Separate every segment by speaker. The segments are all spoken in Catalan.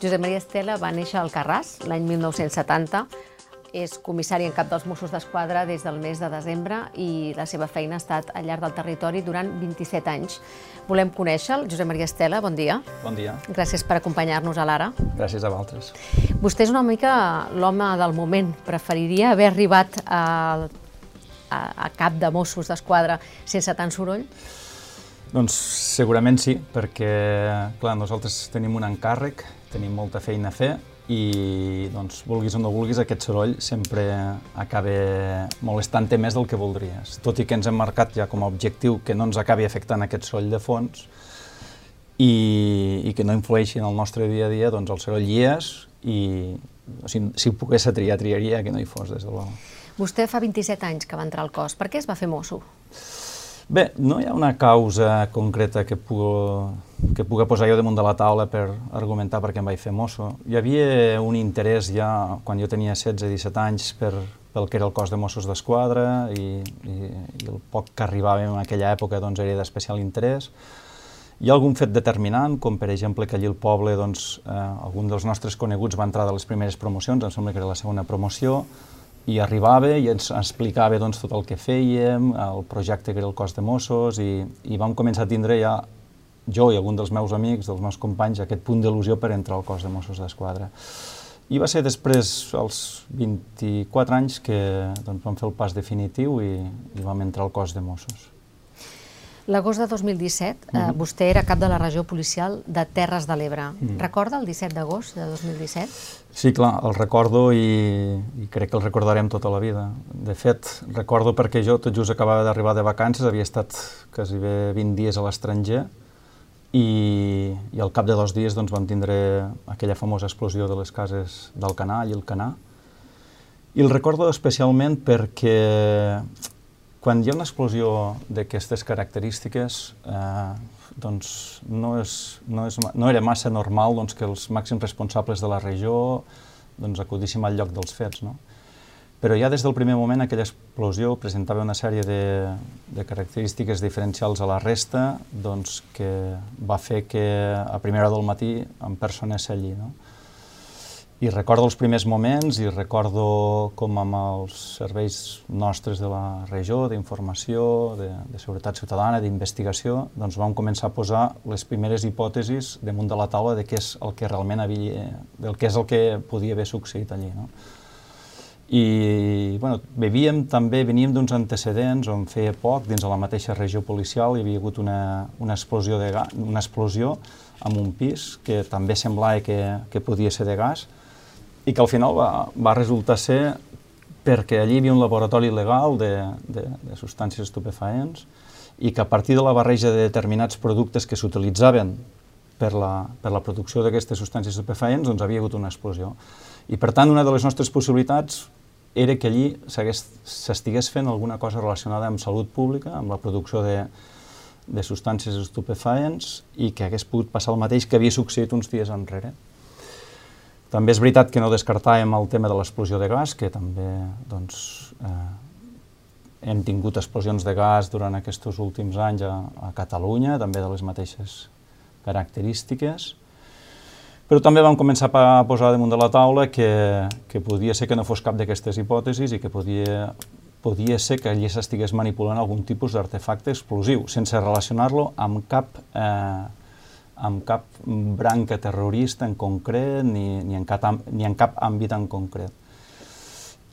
Speaker 1: Josep Maria Estela va néixer al Carràs l'any 1970. És comissari en cap dels Mossos d'Esquadra des del mes de desembre i la seva feina ha estat al llarg del territori durant 27 anys. Volem conèixer-lo. Josep Maria Estela, bon dia.
Speaker 2: Bon dia.
Speaker 1: Gràcies per acompanyar-nos a l'Ara.
Speaker 2: Gràcies a vosaltres.
Speaker 1: Vostè és una mica l'home del moment. Preferiria haver arribat a, a, a cap de Mossos d'Esquadra sense tant soroll?
Speaker 2: Doncs segurament sí, perquè clar, nosaltres tenim un encàrrec, tenim molta feina a fer i doncs, vulguis o no vulguis, aquest soroll sempre acaba molestant-te més del que voldries. Tot i que ens hem marcat ja com a objectiu que no ens acabi afectant aquest soroll de fons i, i que no influeixi en el nostre dia a dia, doncs el soroll hi és i o sigui, si pogués triar, triaria que no hi fos, des de l'home.
Speaker 1: Vostè fa 27 anys que va entrar al cos. Per què es va fer mosso?
Speaker 2: Bé, no hi ha una causa concreta que puga, que puga posar jo damunt de la taula per argumentar per què em vaig fer mosso. Hi havia un interès ja, quan jo tenia 16-17 anys, per, pel que era el cos de Mossos d'Esquadra i, i, i el poc que arribàvem en aquella època doncs, era d'especial interès. Hi ha algun fet determinant, com per exemple que allí al poble doncs, eh, algun dels nostres coneguts va entrar de les primeres promocions, em sembla que era la segona promoció, i arribava i ens explicava doncs, tot el que fèiem, el projecte que era el cos de Mossos, i, i vam començar a tindre ja, jo i algun dels meus amics, dels meus companys, aquest punt d'il·lusió per entrar al cos de Mossos d'Esquadra. I va ser després, als 24 anys, que doncs, vam fer el pas definitiu i, i vam entrar al cos de Mossos.
Speaker 1: L'agost de 2017, eh,
Speaker 2: Mhm.
Speaker 1: vostè era cap de la regió policial de Terres de l'Ebre.
Speaker 2: Mhm.
Speaker 1: Recorda el 17 d'agost de 2017?
Speaker 2: Sí, clar, el recordo i, i crec que el recordarem tota la vida. De fet, recordo perquè jo tot just acabava d'arribar de vacances, havia estat quasi bé 20 dies a l'estranger i, i al cap de dos dies doncs, vam tindre aquella famosa explosió de les cases d'Alcanar, i el Canà. I el recordo especialment perquè quan hi ha una explosió d'aquestes característiques, eh, doncs no, és, no, és, no era massa normal doncs, que els màxims responsables de la regió doncs, acudíssim al lloc dels fets. No? Però ja des del primer moment aquella explosió presentava una sèrie de, de característiques diferencials a la resta doncs, que va fer que a primera hora del matí em personés allí. No? I recordo els primers moments i recordo com amb els serveis nostres de la regió, d'informació, de, de seguretat ciutadana, d'investigació, doncs vam començar a posar les primeres hipòtesis damunt de la taula de què és el que realment havia, del què és el que podia haver succeït allí. No? I bueno, vivíem també, veníem d'uns antecedents on feia poc, dins de la mateixa regió policial, hi havia hagut una, una, explosió, de gas, una explosió en un pis que també semblava que, que podia ser de gas i que al final va, va resultar ser perquè allí hi havia un laboratori legal de, de, de substàncies estupefaents i que a partir de la barreja de determinats productes que s'utilitzaven per la, per la producció d'aquestes substàncies estupefaents doncs havia hagut una explosió. I per tant, una de les nostres possibilitats era que allí s'estigués fent alguna cosa relacionada amb salut pública, amb la producció de, de substàncies estupefaents i que hagués pogut passar el mateix que havia succeït uns dies enrere. També és veritat que no descartàvem el tema de l'explosió de gas, que també doncs, eh, hem tingut explosions de gas durant aquests últims anys a, a Catalunya, també de les mateixes característiques. Però també vam començar a posar damunt de la taula que, que podia ser que no fos cap d'aquestes hipòtesis i que podia, podia ser que allí s'estigués manipulant algun tipus d'artefacte explosiu, sense relacionar-lo amb cap eh, amb cap branca terrorista en concret ni, ni, en cap, ni en cap àmbit en concret.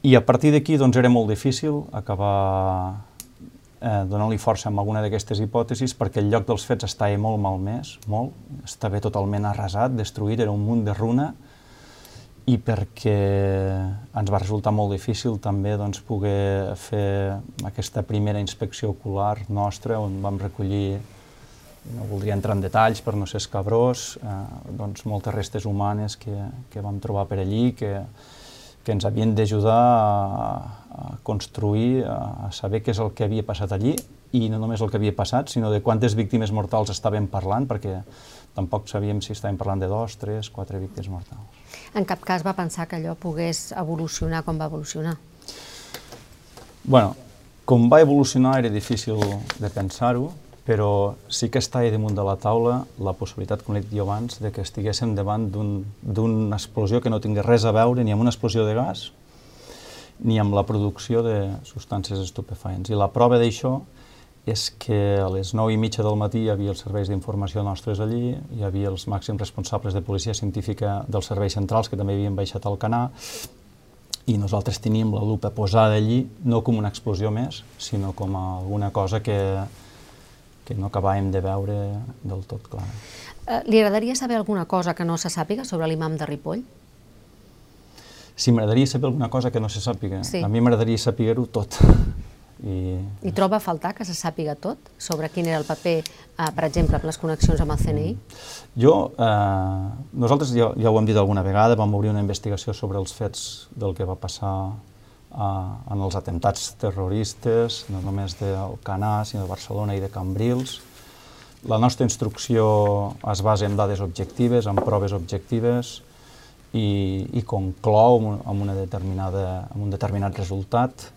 Speaker 2: I a partir d'aquí doncs, era molt difícil acabar eh, donant-li força amb alguna d'aquestes hipòtesis perquè el lloc dels fets estava molt malmès, molt, estava totalment arrasat, destruït, era un munt de runa i perquè ens va resultar molt difícil també doncs, poder fer aquesta primera inspecció ocular nostra on vam recollir no voldria entrar en detalls per no ser escabrós, eh, doncs moltes restes humanes que, que vam trobar per allí, que, que ens havien d'ajudar a, a construir, a, a saber què és el que havia passat allí, i no només el que havia passat, sinó de quantes víctimes mortals estàvem parlant, perquè tampoc sabíem si estàvem parlant de dos, tres, quatre víctimes mortals.
Speaker 1: En cap cas va pensar que allò pogués evolucionar com va evolucionar?
Speaker 2: bueno, com va evolucionar era difícil de pensar-ho, però sí que està damunt de la taula la possibilitat, com he dit jo abans, de que estiguéssim davant d'una un, explosió que no tingui res a veure ni amb una explosió de gas ni amb la producció de substàncies estupefaents. I la prova d'això és que a les 9 i mitja del matí hi havia els serveis d'informació nostres allí, hi havia els màxims responsables de policia científica dels serveis centrals que també havien baixat al canà, i nosaltres teníem la lupa posada allí, no com una explosió més, sinó com alguna cosa que, que no acabàvem de veure del tot clar.
Speaker 1: Eh, li agradaria saber alguna cosa que no se sàpiga sobre l'imam de Ripoll?
Speaker 2: Si m'agradaria saber alguna cosa que no se sàpiga, sí. a mi m'agradaria saber-ho tot.
Speaker 1: I... I troba a faltar que se sàpiga tot sobre quin era el paper, eh, per exemple, les connexions amb el CNI?
Speaker 2: Jo, eh, nosaltres ja, ja ho hem dit alguna vegada, vam obrir una investigació sobre els fets del que va passar en els atemptats terroristes, no només del Canà, sinó de Barcelona i de Cambrils. La nostra instrucció es basa en dades objectives, en proves objectives, i, i conclou amb, una determinada, amb un determinat resultat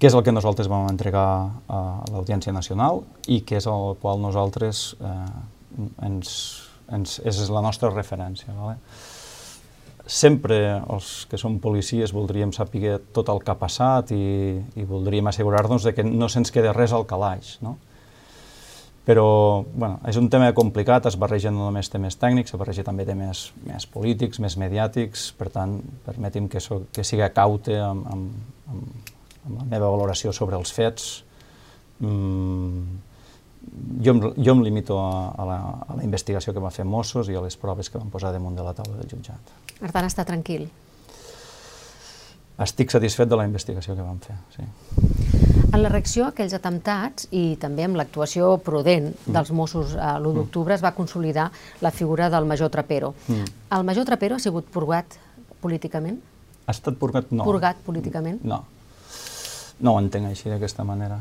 Speaker 2: que és el que nosaltres vam entregar a l'Audiència Nacional i que és el qual nosaltres eh, ens, ens, és la nostra referència. Vale? Sempre els que som policies voldríem saber tot el que ha passat i, i voldríem assegurar-nos que no se'ns queda res al calaix. No? Però bueno, és un tema complicat, es barregen no només temes tècnics, es barreja també temes més polítics, més mediàtics, per tant, permeti'm que, so, que siga caute amb, amb, amb amb la meva valoració sobre els fets, mm, jo, jo em limito a, a, la, a la investigació que va fer Mossos i a les proves que van posar damunt de la taula del jutjat.
Speaker 1: Per tant, està tranquil?
Speaker 2: Estic satisfet de la investigació que vam fer, sí.
Speaker 1: En la reacció a aquells atemptats i també amb l'actuació prudent mm. dels Mossos a l'1 mm. d'octubre es va consolidar la figura del major Trapero. Mm. El major Trapero ha sigut purgat políticament?
Speaker 2: Ha estat purgat? No.
Speaker 1: Purgat políticament?
Speaker 2: No. No ho entenc així, d'aquesta manera.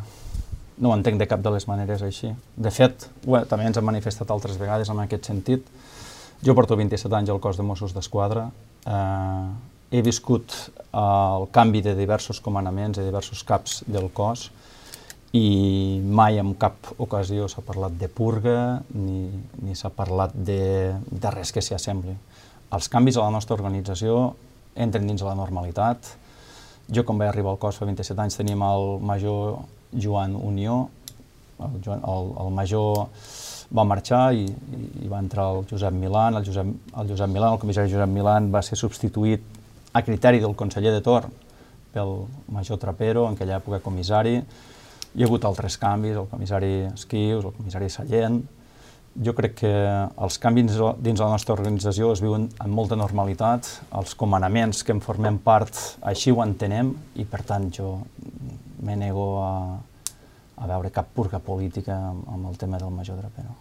Speaker 2: No ho entenc de cap de les maneres així. De fet, bé, també ens hem manifestat altres vegades en aquest sentit. Jo porto 27 anys al cos de Mossos d'Esquadra. Eh, he viscut el canvi de diversos comandaments, de diversos caps del cos, i mai en cap ocasió s'ha parlat de purga ni, ni s'ha parlat de, de res que s'hi assembli. Els canvis a la nostra organització entren dins la normalitat, jo, quan vaig arribar al cos fa 27 anys, teníem el major Joan Unió, el, Joan, el, el major va marxar i, i va entrar el Josep Milan, el Josep, el Josep Milan, el comissari Josep Milan va ser substituït a criteri del conseller de Tor pel major Trapero, en aquella època comissari. Hi ha hagut altres canvis, el comissari Esquius, el comissari Sallent, jo crec que els canvis dins la nostra organització es viuen amb molta normalitat, els comandaments que en formem part així ho entenem i per tant jo me nego a, a veure cap purga política amb, el tema del major Trapero.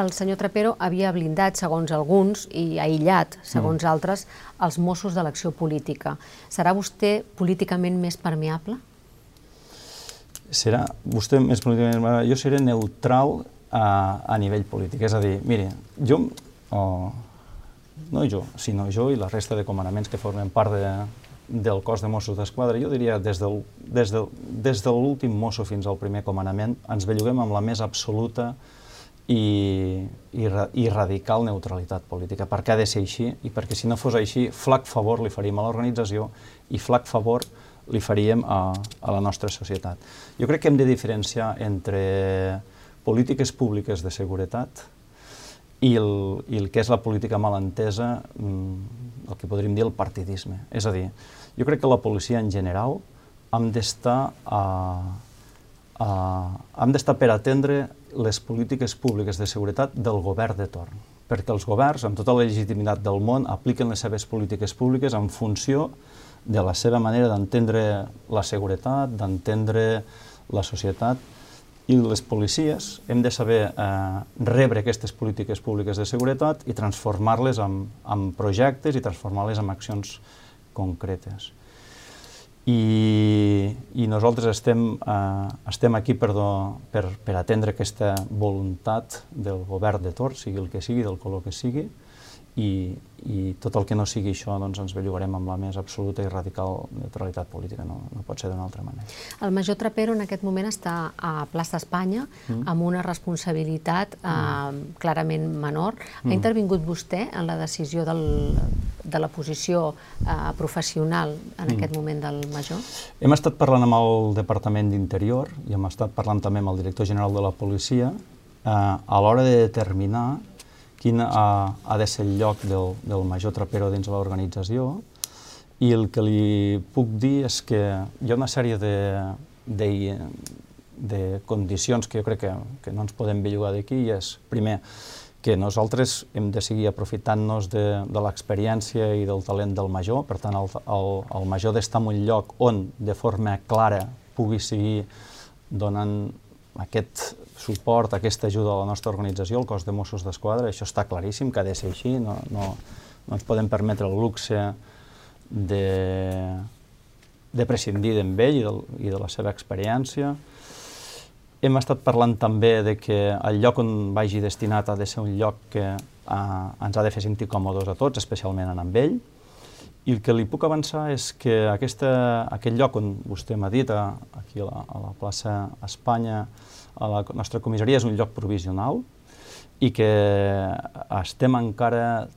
Speaker 1: El senyor Trapero havia blindat, segons alguns, i aïllat, segons mm. altres, els Mossos de l'acció política. Serà vostè políticament més permeable?
Speaker 2: Serà vostè més políticament... Jo seré neutral a, a nivell polític. És a dir, miri, jo, o, no jo, sinó jo i la resta de comandaments que formen part de, del cos de Mossos d'Esquadra, jo diria des, del, des, del, des de l'últim mosso fins al primer comandament, ens belluguem amb la més absoluta i, i, i radical neutralitat política. Per què ha de ser així? I perquè si no fos així, flac favor li faríem a l'organització i flac favor li faríem a, a la nostra societat. Jo crec que hem de diferenciar entre polítiques públiques de seguretat i el, i el que és la política malentesa, mm, el que podríem dir el partidisme. És a dir, jo crec que la policia en general hem d'estar a, a, hem d'estar per atendre les polítiques públiques de seguretat del govern de torn, perquè els governs, amb tota la legitimitat del món, apliquen les seves polítiques públiques en funció de la seva manera d'entendre la seguretat, d'entendre la societat, i les policies hem de saber eh, rebre aquestes polítiques públiques de seguretat i transformar-les en, en projectes i transformar-les en accions concretes. I, i nosaltres estem, eh, estem aquí per, do, per, per atendre aquesta voluntat del govern de Tor, sigui el que sigui, del color que sigui, i, i tot el que no sigui això doncs ens bellugarem amb la més absoluta i radical neutralitat política, no, no pot ser d'una altra manera.
Speaker 1: El major Trapero en aquest moment està a plaça Espanya mm. amb una responsabilitat eh, mm. clarament menor. Ha mm. intervingut vostè en la decisió del, de la posició eh, professional en mm. aquest moment del major?
Speaker 2: Hem estat parlant amb el Departament d'Interior i hem estat parlant també amb el director general de la policia eh, a l'hora de determinar quin ha, ha de ser el lloc del, del major trapero dins l'organització i el que li puc dir és que hi ha una sèrie de, de, de condicions que jo crec que, que no ens podem bellugar d'aquí i és, primer, que nosaltres hem de seguir aprofitant-nos de, de l'experiència i del talent del major, per tant, el, el, el major d'estar en un lloc on, de forma clara, pugui seguir donant aquest suport, aquesta ajuda a la nostra organització, el cos de Mossos d'Esquadra, això està claríssim que ha de ser així, no, no, no ens podem permetre el luxe de, de prescindir d'ell i, del, i de la seva experiència. Hem estat parlant també de que el lloc on vagi destinat ha de ser un lloc que eh, ens ha de fer sentir còmodes a tots, especialment amb ell, i el que li puc avançar és que aquesta, aquest lloc on vostè m'ha dit, a, aquí a la, a la plaça Espanya, a la nostra comissaria, és un lloc provisional i que estem encara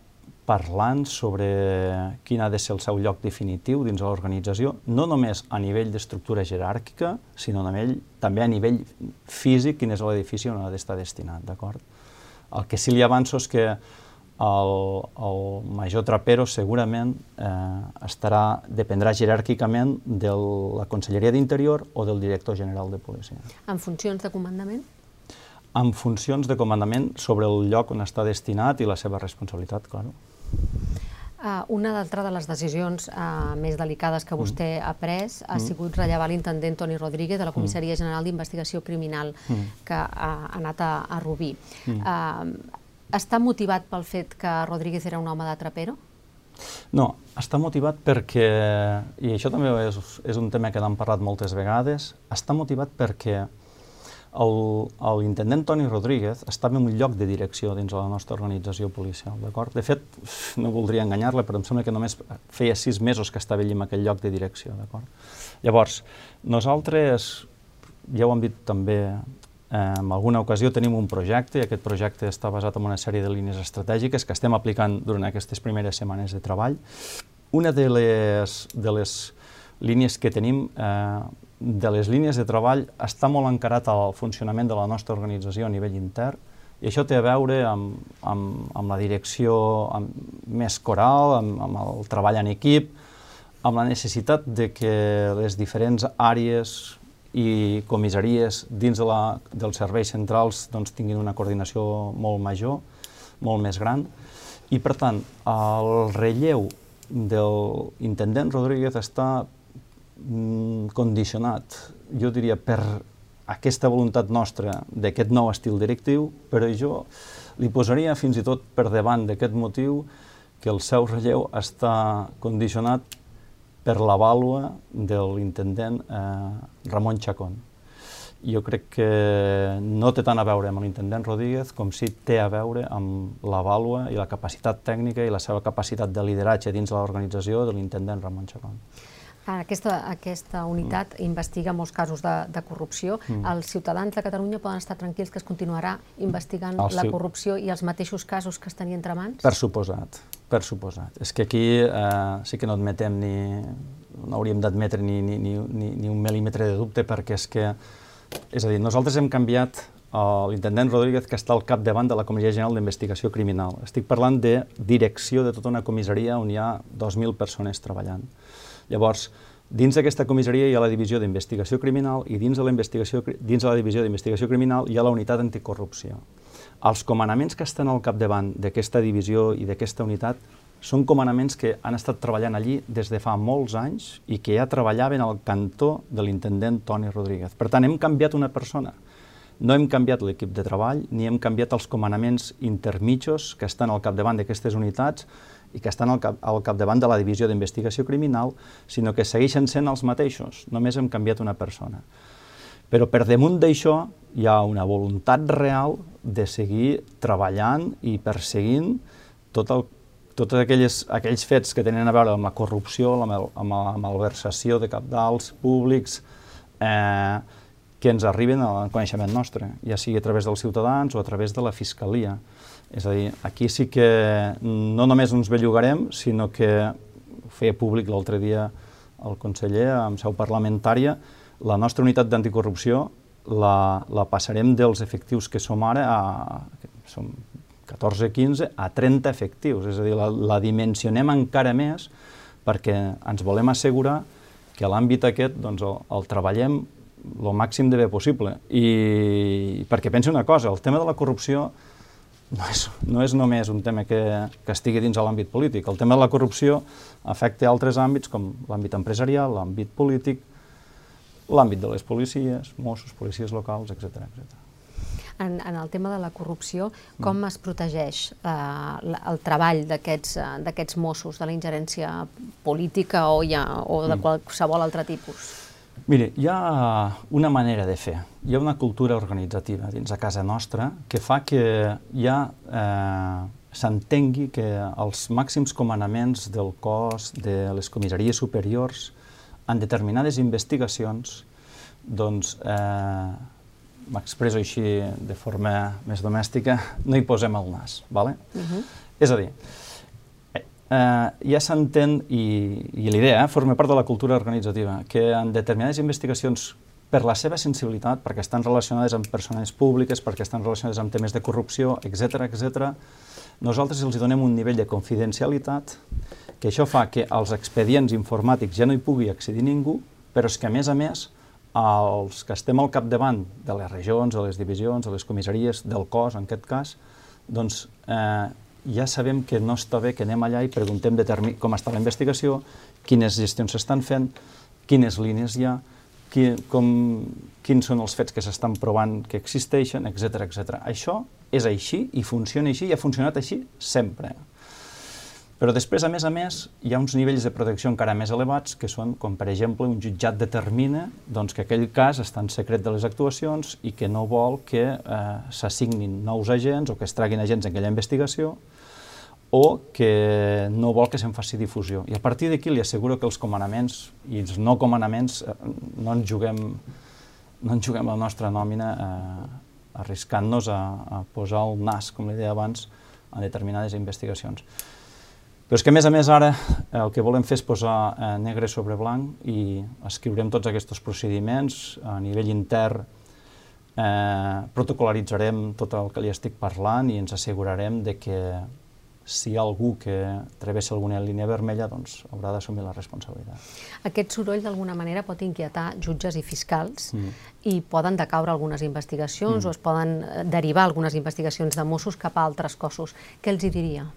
Speaker 2: parlant sobre quin ha de ser el seu lloc definitiu dins de l'organització, no només a nivell d'estructura jeràrquica, sinó a nivell, també a nivell físic, quin és l'edifici on ha d'estar destinat, d'acord? El que sí li avanço és que el, el major Trapero segurament eh, estarà, dependrà jeràrquicament de la Conselleria d'Interior o del director general de policia.
Speaker 1: En funcions de comandament?
Speaker 2: En funcions de comandament sobre el lloc on està destinat i la seva responsabilitat, clar.
Speaker 1: Uh, una d'altra de les decisions uh, més delicades que vostè mm. ha pres ha mm. sigut rellevar l'intendent Toni Rodríguez de la Comissaria mm. General d'Investigació Criminal mm. que ha anat a, a Rubí. Mm. Uh, està motivat pel fet que Rodríguez era un home de Trapero?
Speaker 2: No, està motivat perquè, i això també és, és un tema que n'hem parlat moltes vegades, està motivat perquè l'intendent Toni Rodríguez estava en un lloc de direcció dins de la nostra organització policial, d'acord? De fet, no voldria enganyar-la, però em sembla que només feia sis mesos que estava allí en aquell lloc de direcció, d'acord? Llavors, nosaltres, ja ho hem dit també en alguna ocasió tenim un projecte i aquest projecte està basat en una sèrie de línies estratègiques que estem aplicant durant aquestes primeres setmanes de treball. Una de les, de les línies que tenim, eh, de les línies de treball, està molt encarat al funcionament de la nostra organització a nivell intern i això té a veure amb, amb, amb la direcció amb, més coral, amb, amb el treball en equip, amb la necessitat de que les diferents àrees i comissaries dins de la, dels serveis centrals doncs, tinguin una coordinació molt major, molt més gran. I, per tant, el relleu del intendent Rodríguez està mm, condicionat, jo diria, per aquesta voluntat nostra d'aquest nou estil directiu, però jo li posaria fins i tot per davant d'aquest motiu que el seu relleu està condicionat per la vàlua de l'intendent eh, Ramon Chacón. Jo crec que no té tant a veure amb l'intendent Rodríguez com si té a veure amb la vàlua i la capacitat tècnica i la seva capacitat de lideratge dins de l'organització de l'intendent Ramon Chacón.
Speaker 1: Aquesta, aquesta unitat mm. investiga molts casos de, de corrupció. Mm. Els ciutadans de Catalunya poden estar tranquils que es continuarà investigant el la corrupció i els mateixos casos que es tenien entre mans?
Speaker 2: Per suposat, per suposat. És que aquí eh, sí que no admetem ni... no hauríem d'admetre ni, ni, ni, ni, un mil·límetre de dubte perquè és que... És a dir, nosaltres hem canviat uh, l'intendent Rodríguez que està al capdavant de la Comissaria General d'Investigació Criminal. Estic parlant de direcció de tota una comissaria on hi ha 2.000 persones treballant. Llavors, dins d'aquesta comissaria hi ha la divisió d'investigació criminal i dins de, la dins de la divisió d'investigació criminal hi ha la unitat anticorrupció. Els comanaments que estan al capdavant d'aquesta divisió i d'aquesta unitat són comanaments que han estat treballant allí des de fa molts anys i que ja treballaven al cantó de l'intendent Toni Rodríguez. Per tant, hem canviat una persona. No hem canviat l'equip de treball ni hem canviat els comanaments intermitjos que estan al capdavant d'aquestes unitats i que estan al, cap, al capdavant de la divisió d'investigació criminal, sinó que segueixen sent els mateixos, només hem canviat una persona. Però per damunt d'això hi ha una voluntat real de seguir treballant i perseguint tot el tots aquells, aquells fets que tenen a veure amb la corrupció, amb, el, amb la malversació de capdals públics, eh, que ens arriben al coneixement nostre, ja sigui a través dels ciutadans o a través de la Fiscalia. És a dir, aquí sí que no només ens bellugarem, sinó que feia públic l'altre dia el conseller amb seu parlamentària, la nostra unitat d'anticorrupció la, la passarem dels efectius que som ara a, som 14-15 a 30 efectius, és a dir, la, la dimensionem encara més perquè ens volem assegurar que l'àmbit aquest doncs, el, el treballem el màxim de bé possible. I perquè pensi una cosa, el tema de la corrupció no és, no és només un tema que, que estigui dins l'àmbit polític. El tema de la corrupció afecta altres àmbits com l'àmbit empresarial, l'àmbit polític, l'àmbit de les policies, Mossos, policies locals, etc etc.
Speaker 1: En, en el tema de la corrupció, com mm. es protegeix eh, el treball d'aquests uh, Mossos de la ingerència política o, ja, o de mm. qualsevol altre tipus?
Speaker 2: Mire, hi ha una manera de fer, hi ha una cultura organitzativa dins de casa nostra que fa que ja eh, s'entengui que els màxims comandaments del cos, de les comissaries superiors, en determinades investigacions, doncs, eh, m'expreso així de forma més domèstica, no hi posem el nas. ¿vale? Uh mhm. -huh. És a dir, eh, ja s'entén, i, i l'idea eh, forma part de la cultura organitzativa, que en determinades investigacions, per la seva sensibilitat, perquè estan relacionades amb persones públiques, perquè estan relacionades amb temes de corrupció, etc etc, nosaltres els donem un nivell de confidencialitat que això fa que als expedients informàtics ja no hi pugui accedir ningú, però és que, a més a més, els que estem al capdavant de les regions, de les divisions, de les comissaries, del cos, en aquest cas, doncs eh, ja sabem que no està bé que anem allà i preguntem com està la investigació, quines gestions s'estan fent, quines línies hi ha, qui, com, quins són els fets que s'estan provant que existeixen, etc etc. Això és així i funciona així i ha funcionat així sempre. Però després, a més a més, hi ha uns nivells de protecció encara més elevats, que són, com per exemple, un jutjat determina doncs, que aquell cas està en secret de les actuacions i que no vol que eh, s'assignin nous agents o que es traguin agents en aquella investigació o que no vol que se'n faci difusió. I a partir d'aquí li asseguro que els comanaments i els no comanaments eh, no ens juguem, no ens juguem la nostra nòmina eh, arriscant-nos a, a posar el nas, com li deia abans, a determinades investigacions. Però és que, a més a més, ara el que volem fer és posar eh, negre sobre blanc i escriurem tots aquests procediments a nivell intern, eh, protocolaritzarem tot el que li estic parlant i ens assegurarem de que si hi ha algú que travessa alguna línia vermella, doncs haurà d'assumir la responsabilitat.
Speaker 1: Aquest soroll d'alguna manera pot inquietar jutges i fiscals mm. i poden decaure algunes investigacions mm. o es poden eh, derivar algunes investigacions de Mossos cap a altres cossos. Què els hi diria?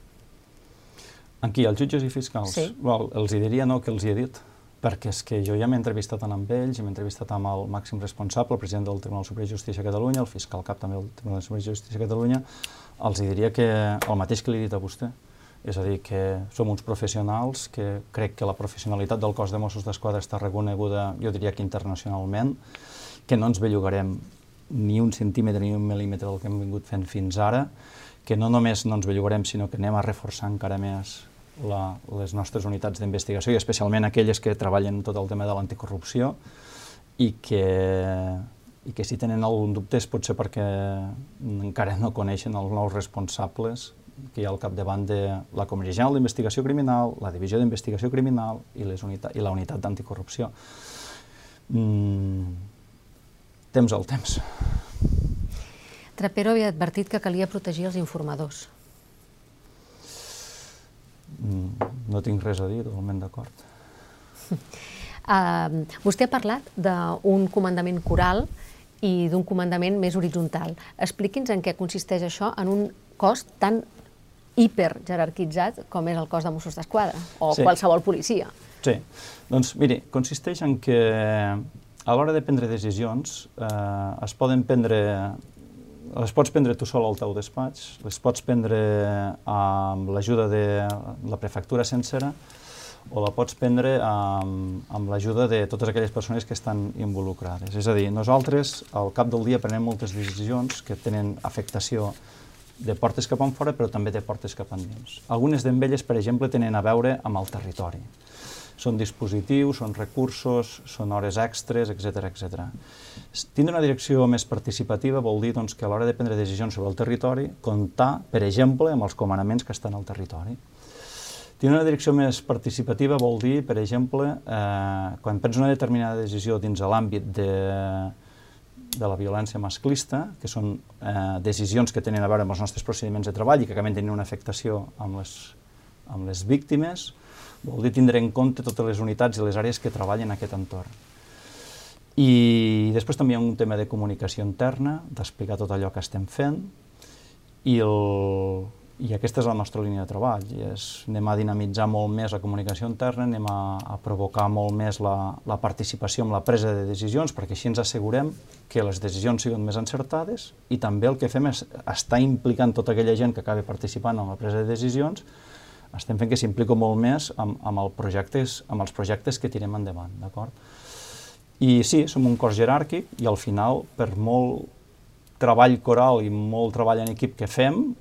Speaker 2: En qui? Els jutges i fiscals?
Speaker 1: Sí.
Speaker 2: Well, els hi diria no que els hi he dit, perquè és que jo ja m'he entrevistat amb ells, m'he entrevistat amb el màxim responsable, el president del Tribunal Superior de Justícia de Catalunya, el fiscal cap també del Tribunal Superior de Justícia de Catalunya, els diria que el mateix que li he dit a vostè, és a dir, que som uns professionals, que crec que la professionalitat del cos de Mossos d'Esquadra està reconeguda, jo diria que internacionalment, que no ens bellugarem ni un centímetre ni un mil·límetre del que hem vingut fent fins ara, que no només no ens bellugarem, sinó que anem a reforçar encara més la, les nostres unitats d'investigació i especialment aquelles que treballen tot el tema de l'anticorrupció i que, i que si tenen algun dubte és potser perquè encara no coneixen els nous responsables que hi ha al capdavant de la Comissió General d'Investigació Criminal, la Divisió d'Investigació Criminal i, les unitat, i la Unitat d'Anticorrupció. Mm, temps al temps.
Speaker 1: Trapero havia advertit que calia protegir els informadors.
Speaker 2: Mm, no tinc res a dir, totalment d'acord.
Speaker 1: Uh, vostè ha parlat d'un comandament coral i d'un comandament més horitzontal. Expliqui'ns en què consisteix això en un cos tan hiperjerarquitzat com és el cos de Mossos d'Esquadra o sí. qualsevol policia.
Speaker 2: Sí, doncs miri, consisteix en que a l'hora de prendre decisions eh, es poden prendre les pots prendre tu sol al teu despatx, les pots prendre amb l'ajuda de la prefectura sencera o la pots prendre amb, amb l'ajuda de totes aquelles persones que estan involucrades. És a dir, nosaltres al cap del dia prenem moltes decisions que tenen afectació de portes cap enfora, però també de portes cap endins. Algunes d'elles, per exemple, tenen a veure amb el territori. Són dispositius, són recursos, són hores extres, etc etc. Tindre una direcció més participativa vol dir doncs, que a l'hora de prendre decisions sobre el territori, comptar, per exemple, amb els comanaments que estan al territori. Tindre una direcció més participativa vol dir, per exemple, eh, quan prens una determinada decisió dins l'àmbit de, de la violència masclista, que són eh, decisions que tenen a veure amb els nostres procediments de treball i que acaben tenint una afectació amb les, amb les víctimes, vol dir tindre en compte totes les unitats i les àrees que treballen en aquest entorn. I després també hi ha un tema de comunicació interna, d'explicar tot allò que estem fent, i el, i aquesta és la nostra línia de treball. I és, anem a dinamitzar molt més la comunicació interna, anem a, a provocar molt més la, la participació en la presa de decisions, perquè així ens assegurem que les decisions siguin més encertades i també el que fem és estar implicant tota aquella gent que acaba participant en la presa de decisions, estem fent que s'implico molt més amb, amb, el projectes, amb els projectes que tirem endavant, d'acord? I sí, som un cos jeràrquic i al final, per molt treball coral i molt treball en equip que fem,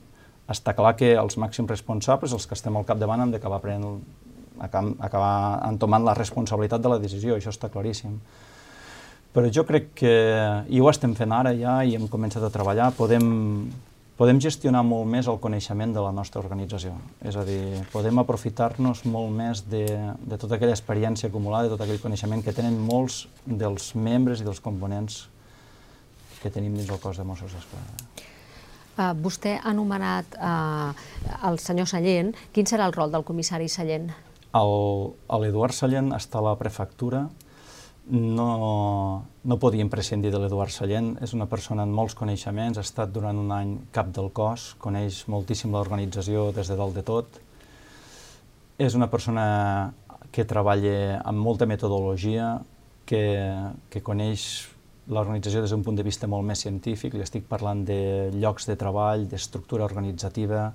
Speaker 2: està clar que els màxims responsables, els que estem al capdavant, han d'acabar prenent acabar entomant la responsabilitat de la decisió, això està claríssim. Però jo crec que, i ho estem fent ara ja, i hem començat a treballar, podem, podem gestionar molt més el coneixement de la nostra organització. És a dir, podem aprofitar-nos molt més de, de tota aquella experiència acumulada, de tot aquell coneixement que tenen molts dels membres i dels components que tenim dins el cos de Mossos d'Esquadra.
Speaker 1: Uh, vostè ha anomenat uh, el senyor Sallent. Quin serà el rol del comissari Sallent?
Speaker 2: L'Eduard Sallent està a la prefectura. No, no podíem prescindir de l'Eduard Sallent. És una persona amb molts coneixements, ha estat durant un any cap del cos, coneix moltíssim l'organització des de dalt de tot. És una persona que treballa amb molta metodologia, que, que coneix l'organització des d'un punt de vista molt més científic, li estic parlant de llocs de treball, d'estructura organitzativa,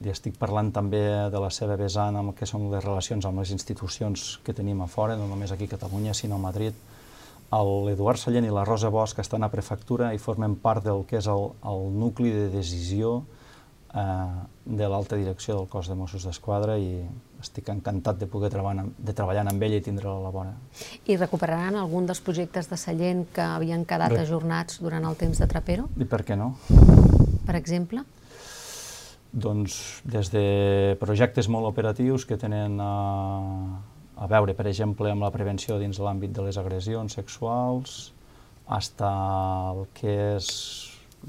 Speaker 2: li estic parlant també de la seva vessant amb el que són les relacions amb les institucions que tenim a fora, no només aquí a Catalunya, sinó a Madrid. L'Eduard Sallent i la Rosa Bosch estan a prefectura i formen part del que és el, el nucli de decisió de l'alta direcció del cos de Mossos d'Esquadra i estic encantat de poder treballar, de treballar amb ell i tindre-la a la vora.
Speaker 1: I recuperaran algun dels projectes de Sallent que havien quedat Re... ajornats durant el temps de Trapero?
Speaker 2: I per què no?
Speaker 1: Per exemple?
Speaker 2: Doncs des de projectes molt operatius que tenen a, a veure, per exemple, amb la prevenció dins l'àmbit de les agressions sexuals, hasta el que és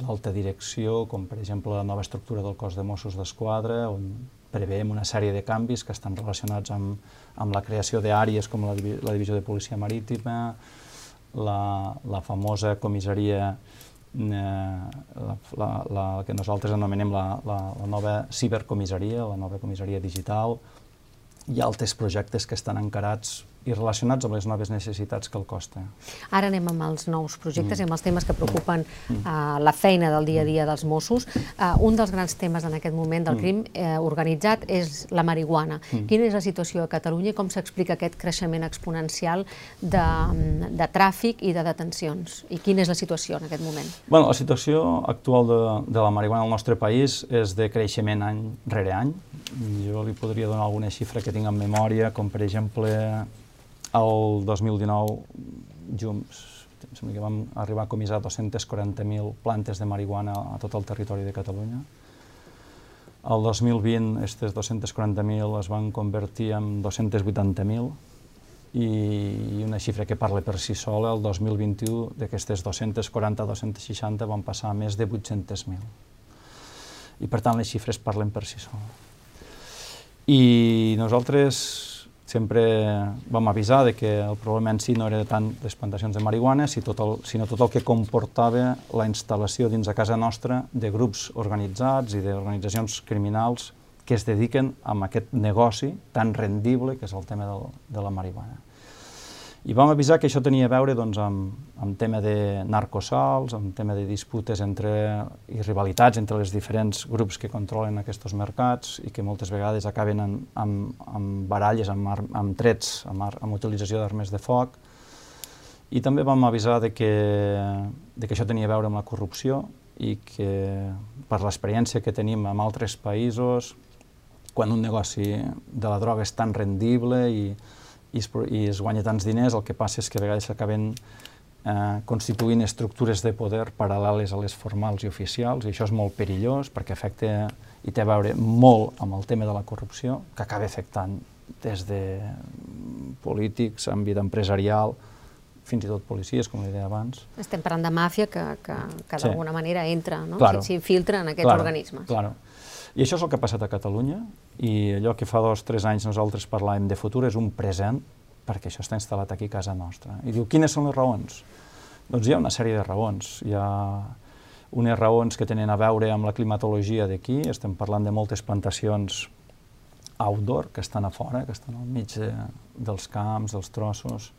Speaker 2: l'alta direcció, com per exemple la nova estructura del cos de Mossos d'Esquadra, on preveiem una sèrie de canvis que estan relacionats amb, amb la creació d'àrees com la, la Divisió de Policia Marítima, la, la famosa comissaria eh, la, la, la que nosaltres anomenem la, la, la nova cibercomissaria, la nova comissaria digital, ha altres projectes que estan encarats i relacionats amb les noves necessitats que el costa.
Speaker 1: Ara anem amb els nous projectes mm. i amb els temes que preocupen uh, la feina del dia a dia dels Mossos. Uh, un dels grans temes en aquest moment del mm. crim eh, organitzat és la marihuana. Mm. Quina és la situació a Catalunya i com s'explica aquest creixement exponencial de, de tràfic i de detencions? I quina és la situació en aquest moment?
Speaker 2: Bueno, la situació actual de, de la marihuana al nostre país és de creixement any rere any. Jo li podria donar alguna xifra que tinc en memòria, com per exemple el 2019, junts, sembla que vam arribar a comissar 240.000 plantes de marihuana a tot el territori de Catalunya. El 2020, aquestes 240.000 es van convertir en 280.000 i una xifra que parla per si sola, el 2021 d'aquestes 240-260 van passar a més de 800.000. I per tant les xifres parlen per si sola. I nosaltres sempre vam avisar de que el problema en si no era tant les plantacions de marihuana, sinó tot sinó tot el que comportava la instal·lació dins de casa nostra de grups organitzats i d'organitzacions criminals que es dediquen a aquest negoci tan rendible que és el tema de la marihuana. I vam avisar que això tenia a veure doncs, amb, amb tema de narcosals, amb tema de disputes entre, i rivalitats entre els diferents grups que controlen aquests mercats i que moltes vegades acaben en, amb, amb baralles, amb, ar, amb trets, amb, ar, amb utilització d'armes de foc. I també vam avisar de que, de que això tenia a veure amb la corrupció i que per l'experiència que tenim en altres països, quan un negoci de la droga és tan rendible i, i, es, i es guanya tants diners, el que passa és que a vegades s'acaben eh, constituint estructures de poder paral·leles a les formals i oficials, i això és molt perillós perquè afecta i té a veure molt amb el tema de la corrupció, que acaba afectant des de polítics, àmbit empresarial, fins i tot policies, com li deia abans.
Speaker 1: Estem parlant de màfia que, que, que
Speaker 2: Sí.
Speaker 1: d'alguna manera entra, no?
Speaker 2: Claro.
Speaker 1: s'infiltra en aquests
Speaker 2: Claro,
Speaker 1: organismes.
Speaker 2: Claro. I això és el que ha passat a Catalunya, i allò que fa dos o tres anys nosaltres parlàvem de futur és un present, perquè això està instal·lat aquí a casa nostra. I diu, quines són les raons? Doncs hi ha una sèrie de raons. Hi ha unes raons que tenen a veure amb la climatologia d'aquí, estem parlant de moltes plantacions outdoor, que estan a fora, que estan al mig de, dels camps, dels trossos.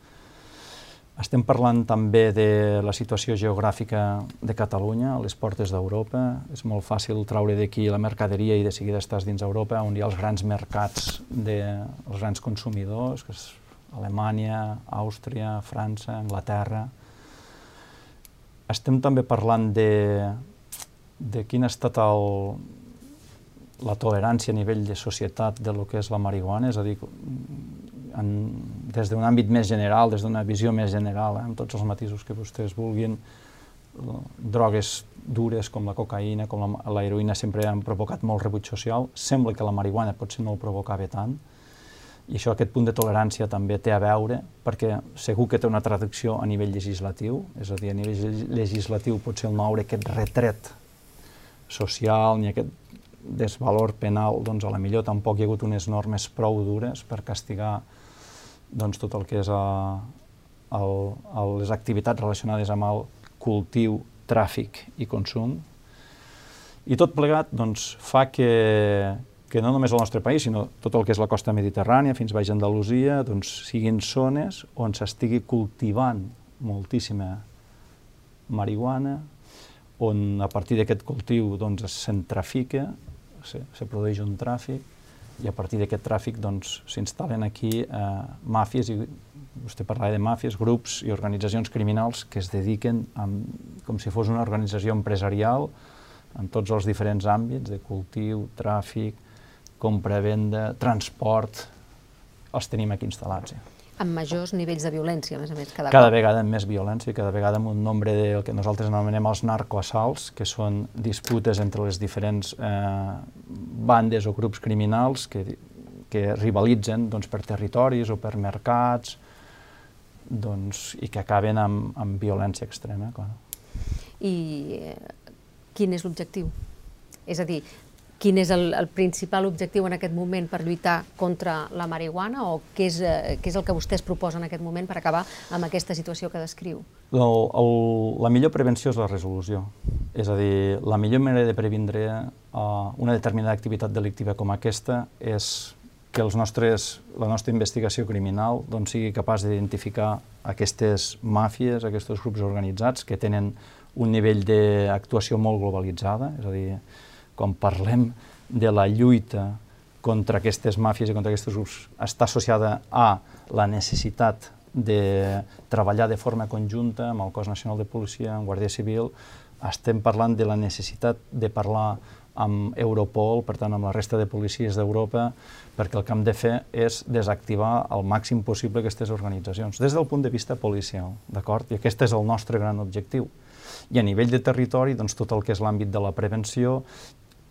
Speaker 2: Estem parlant també de la situació geogràfica de Catalunya, a les portes d'Europa. És molt fàcil traure d'aquí la mercaderia i de seguida estàs dins Europa, on hi ha els grans mercats dels grans consumidors, que és Alemanya, Àustria, França, Anglaterra. Estem també parlant de, de quin ha estat el, la tolerància a nivell de societat de lo que és la marihuana, és a dir, en, des d'un àmbit més general, des d'una visió més general, eh, amb tots els matisos que vostès vulguin, eh, drogues dures com la cocaïna, com la, la heroïna sempre han provocat molt rebuig social, sembla que la marihuana potser no el provocava tant, i això, aquest punt de tolerància també té a veure, perquè segur que té una traducció a nivell legislatiu, és a dir, a nivell legislatiu potser el no haure aquest retret social ni aquest desvalor penal, doncs a la millor tampoc hi ha hagut unes normes prou dures per castigar doncs, tot el que és a, el, a les activitats relacionades amb el cultiu, tràfic i consum. I tot plegat doncs, fa que, que no només el nostre país, sinó tot el que és la costa mediterrània, fins baix a Andalusia, doncs, siguin zones on s'estigui cultivant moltíssima marihuana, on a partir d'aquest cultiu doncs, es centrafica, se, se produeix un tràfic, i a partir d'aquest tràfic doncs, s'instal·len aquí eh, màfies, i vostè parlava de màfies, grups i organitzacions criminals que es dediquen amb, com si fos una organització empresarial en tots els diferents àmbits de cultiu, tràfic, compra-venda, transport, els tenim aquí instal·lats. Ja.
Speaker 1: Amb majors nivells de violència, a més a més, cada,
Speaker 2: Cada
Speaker 1: cop.
Speaker 2: vegada amb més violència, cada vegada amb un nombre del que nosaltres anomenem els narcoassalts, que són disputes entre les diferents eh, bandes o grups criminals que, que rivalitzen doncs, per territoris o per mercats doncs, i que acaben amb, amb violència extrema. Clar.
Speaker 1: I eh, quin és l'objectiu? És a dir, quin és el, el principal objectiu en aquest moment per lluitar contra la marihuana o què és, eh, què és el que vostès proposen en aquest moment per acabar amb aquesta situació que descriu?
Speaker 2: El, el, la millor prevenció és la resolució. És a dir, la millor manera de previndre uh, una determinada activitat delictiva com aquesta és que els nostres, la nostra investigació criminal doncs, sigui capaç d'identificar aquestes màfies, aquests grups organitzats que tenen un nivell d'actuació molt globalitzada, és a dir, quan parlem de la lluita contra aquestes màfies i contra aquests grups, està associada a la necessitat de treballar de forma conjunta amb el cos nacional de policia, amb Guàrdia Civil, estem parlant de la necessitat de parlar amb Europol, per tant amb la resta de policies d'Europa, perquè el que hem de fer és desactivar al màxim possible aquestes organitzacions, des del punt de vista policial, d'acord? I aquest és el nostre gran objectiu. I a nivell de territori, doncs, tot el que és l'àmbit de la prevenció,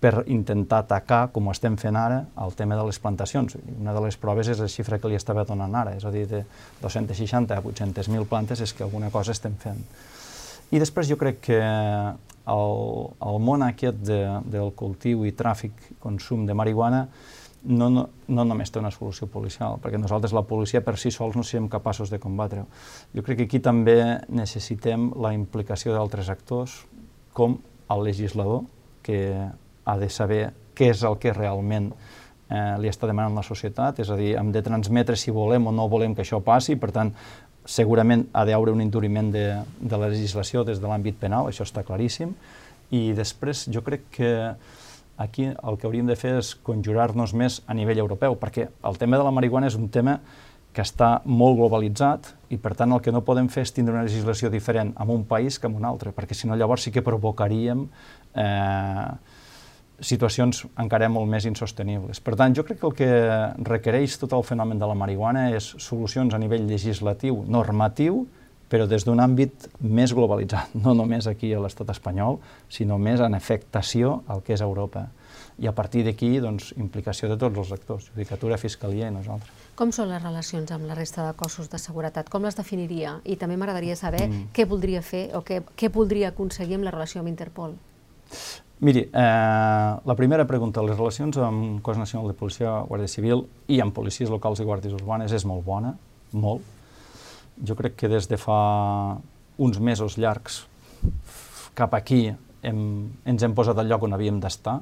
Speaker 2: per intentar atacar, com ho estem fent ara, el tema de les plantacions. Una de les proves és la xifra que li estava donant ara, és a dir, de 260 a 800.000 plantes és que alguna cosa estem fent. I després jo crec que el, el món aquest de, del cultiu i tràfic, consum de marihuana, no, no, no només té una solució policial, perquè nosaltres la policia per si sols no serem capaços de combatre-ho. Jo crec que aquí també necessitem la implicació d'altres actors, com el legislador, que ha de saber què és el que realment eh, li està demanant la societat, és a dir, hem de transmetre si volem o no volem que això passi, per tant, segurament ha d'haver un enduriment de, de la legislació des de l'àmbit penal, això està claríssim, i després jo crec que aquí el que hauríem de fer és conjurar-nos més a nivell europeu, perquè el tema de la marihuana és un tema que està molt globalitzat i, per tant, el que no podem fer és tindre una legislació diferent en un país que en un altre, perquè si no llavors sí que provocaríem eh, situacions encara molt més insostenibles. Per tant, jo crec que el que requereix tot el fenomen de la marihuana és solucions a nivell legislatiu, normatiu, però des d'un àmbit més globalitzat, no només aquí a l'estat espanyol, sinó més en afectació al que és Europa. I a partir d'aquí, doncs, implicació de tots els actors, judicatura, fiscalia i nosaltres.
Speaker 1: Com són les relacions amb la resta de cossos de seguretat? Com les definiria? I també m'agradaria saber mm. què voldria fer o què, què voldria aconseguir amb la relació amb Interpol.
Speaker 2: Miri, eh, la primera pregunta, les relacions amb Cos Nacional de Policia, Guàrdia Civil i amb policies locals i guàrdies urbanes és molt bona, molt. Jo crec que des de fa uns mesos llargs cap aquí hem, ens hem posat al lloc on havíem d'estar.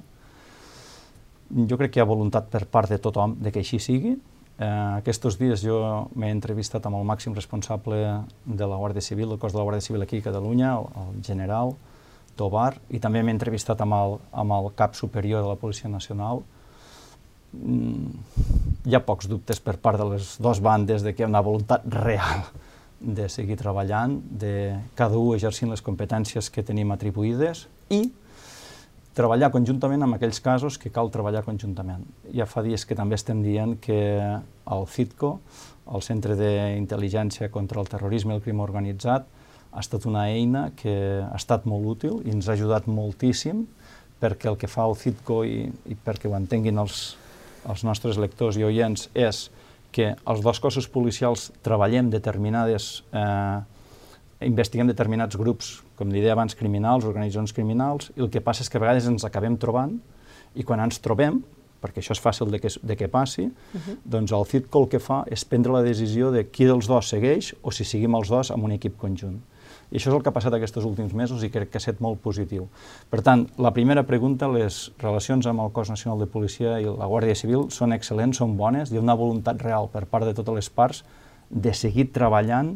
Speaker 2: Jo crec que hi ha voluntat per part de tothom de que així sigui. Eh, aquests dies jo m'he entrevistat amb el màxim responsable de la Guàrdia Civil, del cos de la Guàrdia Civil aquí a Catalunya, el, el general, Tobar, i també m'he entrevistat amb el, amb el cap superior de la Policia Nacional. Mm, hi ha pocs dubtes per part de les dues bandes de que hi ha una voluntat real de seguir treballant, de cada un exercint les competències que tenim atribuïdes i treballar conjuntament amb aquells casos que cal treballar conjuntament. Ja fa dies que també estem dient que el CITCO, el Centre d'Intel·ligència contra el Terrorisme i el Crim Organitzat, ha estat una eina que ha estat molt útil i ens ha ajudat moltíssim perquè el que fa el CITCO i, i perquè ho entenguin els, els nostres lectors i oients és que els dos cossos policials treballem determinades, eh, investiguem determinats grups, com li deia abans, criminals, organitzacions criminals, i el que passa és que a vegades ens acabem trobant i quan ens trobem, perquè això és fàcil de que, de que passi, uh -huh. doncs el CITCO el que fa és prendre la decisió de qui dels dos segueix o si seguim els dos amb un equip conjunt. I això és el que ha passat aquests últims mesos i crec que ha estat molt positiu. Per tant, la primera pregunta, les relacions amb el cos nacional de policia i la Guàrdia Civil són excel·lents, són bones, hi ha una voluntat real per part de totes les parts de seguir treballant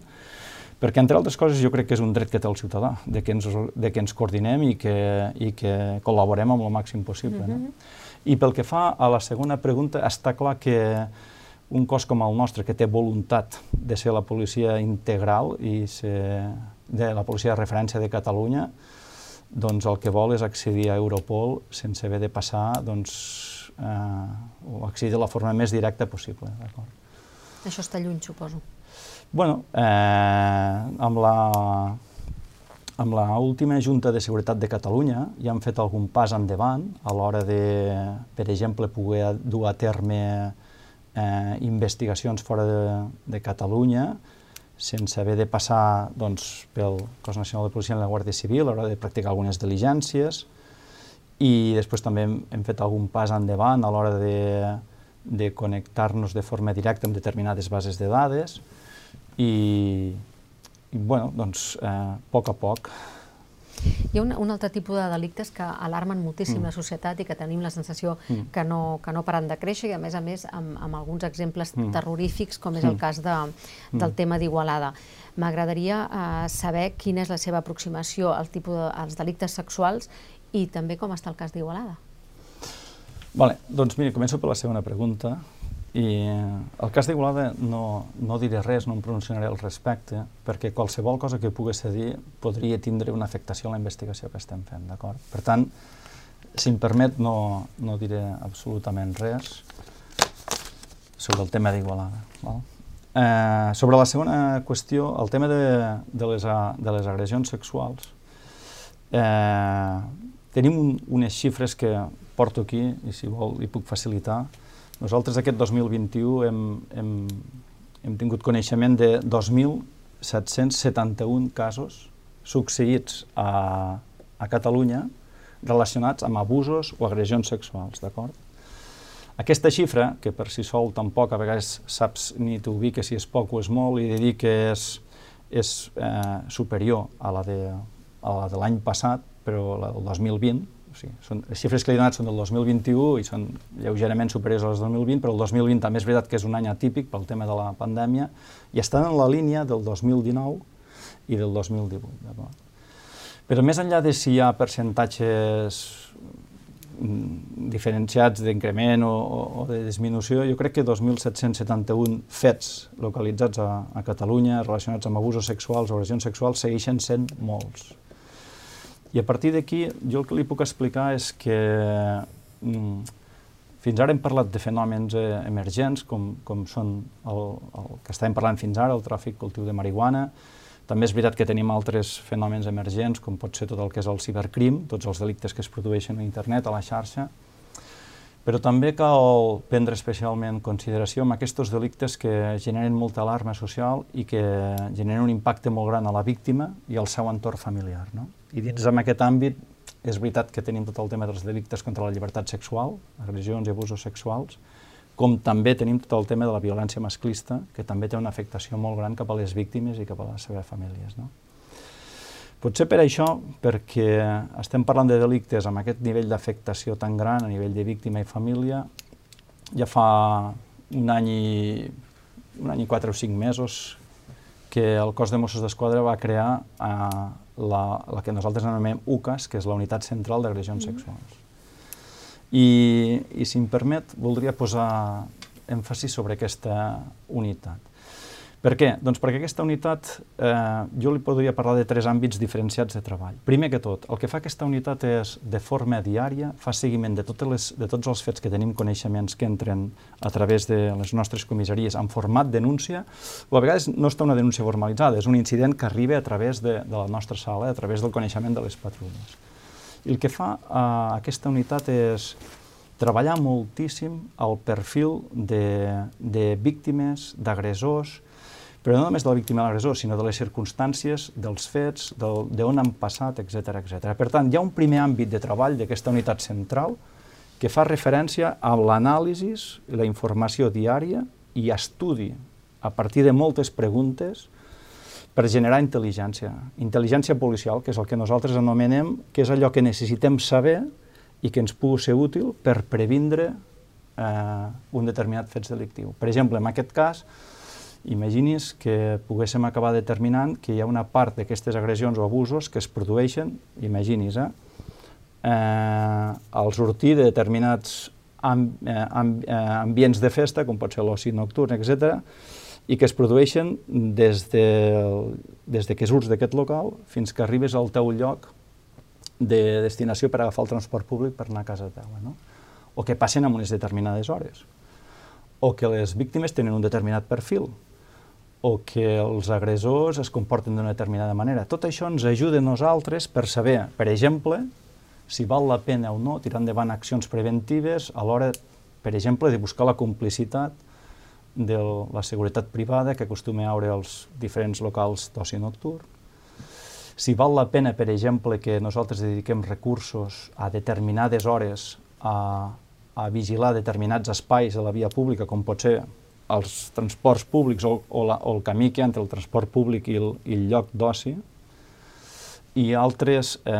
Speaker 2: perquè, entre altres coses, jo crec que és un dret que té el ciutadà, de que ens, de que ens coordinem i que, i que col·laborem amb el màxim possible. Mm -hmm. no? I pel que fa a la segona pregunta, està clar que un cos com el nostre, que té voluntat de ser la policia integral i ser de la policia de referència de Catalunya, doncs el que vol és accedir a Europol sense haver de passar, doncs, eh, o accedir de la forma més directa possible.
Speaker 1: Això està lluny, suposo.
Speaker 2: bueno, eh, amb la amb la última Junta de Seguretat de Catalunya ja han fet algun pas endavant a l'hora de, per exemple, poder dur a terme eh, investigacions fora de, de Catalunya, sense haver de passar doncs, pel Cos Nacional de Policia i la Guàrdia Civil l'hora de practicar algunes diligències i després també hem, hem fet algun pas endavant a l'hora de, de connectar-nos de forma directa amb determinades bases de dades i, i bueno, doncs, eh, a poc a poc
Speaker 1: hi ha un, un altre tipus de delictes que alarmen moltíssim mm. la societat i que tenim la sensació mm. que, no, que no paren de créixer i a més a més amb, amb alguns exemples mm. terrorífics com és mm. el cas de, del mm. tema d'Igualada. M'agradaria eh, saber quina és la seva aproximació al tipus de, als delictes sexuals i també com està el cas d'Igualada.
Speaker 2: Vale, doncs mira, començo per la segona pregunta. I el cas d'Igualada no, no diré res, no em pronunciaré al respecte, perquè qualsevol cosa que pogués dir podria tindre una afectació a la investigació que estem fent, d'acord? Per tant, si em permet, no, no diré absolutament res sobre el tema d'Igualada. Eh, sobre la segona qüestió, el tema de, de, les, de les agressions sexuals, eh, tenim un, unes xifres que porto aquí, i si vol li puc facilitar, nosaltres aquest 2021 hem, hem, hem tingut coneixement de 2.771 casos succeïts a, a Catalunya relacionats amb abusos o agressions sexuals, d'acord? Aquesta xifra, que per si sol tampoc a vegades saps ni t'ubiques si és poc o és molt, i de dir que és, és eh, superior a la de, a la de l'any passat, però la del 2020, o sigui, són, les xifres que li he donat són del 2021 i són lleugerament superiors a les del 2020, però el 2020 també és veritat que és un any atípic pel tema de la pandèmia i estan en la línia del 2019 i del 2018. Però més enllà de si hi ha percentatges mm, diferenciats d'increment o, o de disminució, jo crec que 2.771 fets localitzats a, a Catalunya relacionats amb abusos sexuals o agressions sexuals segueixen sent molts. I a partir d'aquí, jo el que li puc explicar és que mm, fins ara hem parlat de fenòmens eh, emergents, com, com són el, el que estàvem parlant fins ara, el tràfic cultiu de marihuana, també és veritat que tenim altres fenòmens emergents, com pot ser tot el que és el cibercrim, tots els delictes que es produeixen a internet, a la xarxa, però també cal prendre especialment consideració amb aquests delictes que generen molta alarma social i que generen un impacte molt gran a la víctima i al seu entorn familiar. No? I dins d'aquest àmbit és veritat que tenim tot el tema dels delictes contra la llibertat sexual, agressions i abusos sexuals, com també tenim tot el tema de la violència masclista, que també té una afectació molt gran cap a les víctimes i cap a les seves famílies. No? Potser per això, perquè estem parlant de delictes amb aquest nivell d'afectació tan gran a nivell de víctima i família, ja fa un any i, un any i quatre o cinc mesos que el cos de Mossos d'Esquadra va crear eh, la, la que nosaltres anomenem UCAS, que és la Unitat Central d'Agressions mm. Sexuals. I, i si em permet, voldria posar èmfasi sobre aquesta unitat. Per què? Doncs perquè aquesta unitat, eh, jo li podria parlar de tres àmbits diferenciats de treball. Primer que tot, el que fa aquesta unitat és, de forma diària, fa seguiment de, totes les, de tots els fets que tenim coneixements que entren a través de les nostres comissaries en format denúncia, o a vegades no està una denúncia formalitzada, és un incident que arriba a través de, de la nostra sala, a través del coneixement de les patrulles. I el que fa eh, aquesta unitat és treballar moltíssim el perfil de, de víctimes, d'agressors, però no només de la víctima de l'agressor, sinó de les circumstàncies, dels fets, d'on han passat, etc etc. Per tant, hi ha un primer àmbit de treball d'aquesta unitat central que fa referència a l'anàlisi, la informació diària i estudi a partir de moltes preguntes per generar intel·ligència. Intel·ligència policial, que és el que nosaltres anomenem, que és allò que necessitem saber i que ens pugui ser útil per previndre eh, un determinat fet delictiu. Per exemple, en aquest cas, imagini's que poguéssim acabar determinant que hi ha una part d'aquestes agressions o abusos que es produeixen, imagini's, eh, eh, al sortir de determinats amb, eh, amb, eh, ambients de festa, com pot ser l'oci nocturn, etc i que es produeixen des de, des de que surts d'aquest local fins que arribes al teu lloc de destinació per agafar el transport públic per anar a casa teva, no? o que passen en unes determinades hores, o que les víctimes tenen un determinat perfil, o que els agressors es comporten d'una determinada manera. Tot això ens ajuda a nosaltres per saber, per exemple, si val la pena o no tirar endavant accions preventives a l'hora, per exemple, de buscar la complicitat de la seguretat privada que acostuma a veure els diferents locals d'oci nocturn, si val la pena, per exemple, que nosaltres dediquem recursos a determinades hores a, a vigilar determinats espais de la via pública, com pot ser els transports públics o, o, la, o el camí que hi ha entre el transport públic i el, i el lloc d'oci, i altres eh,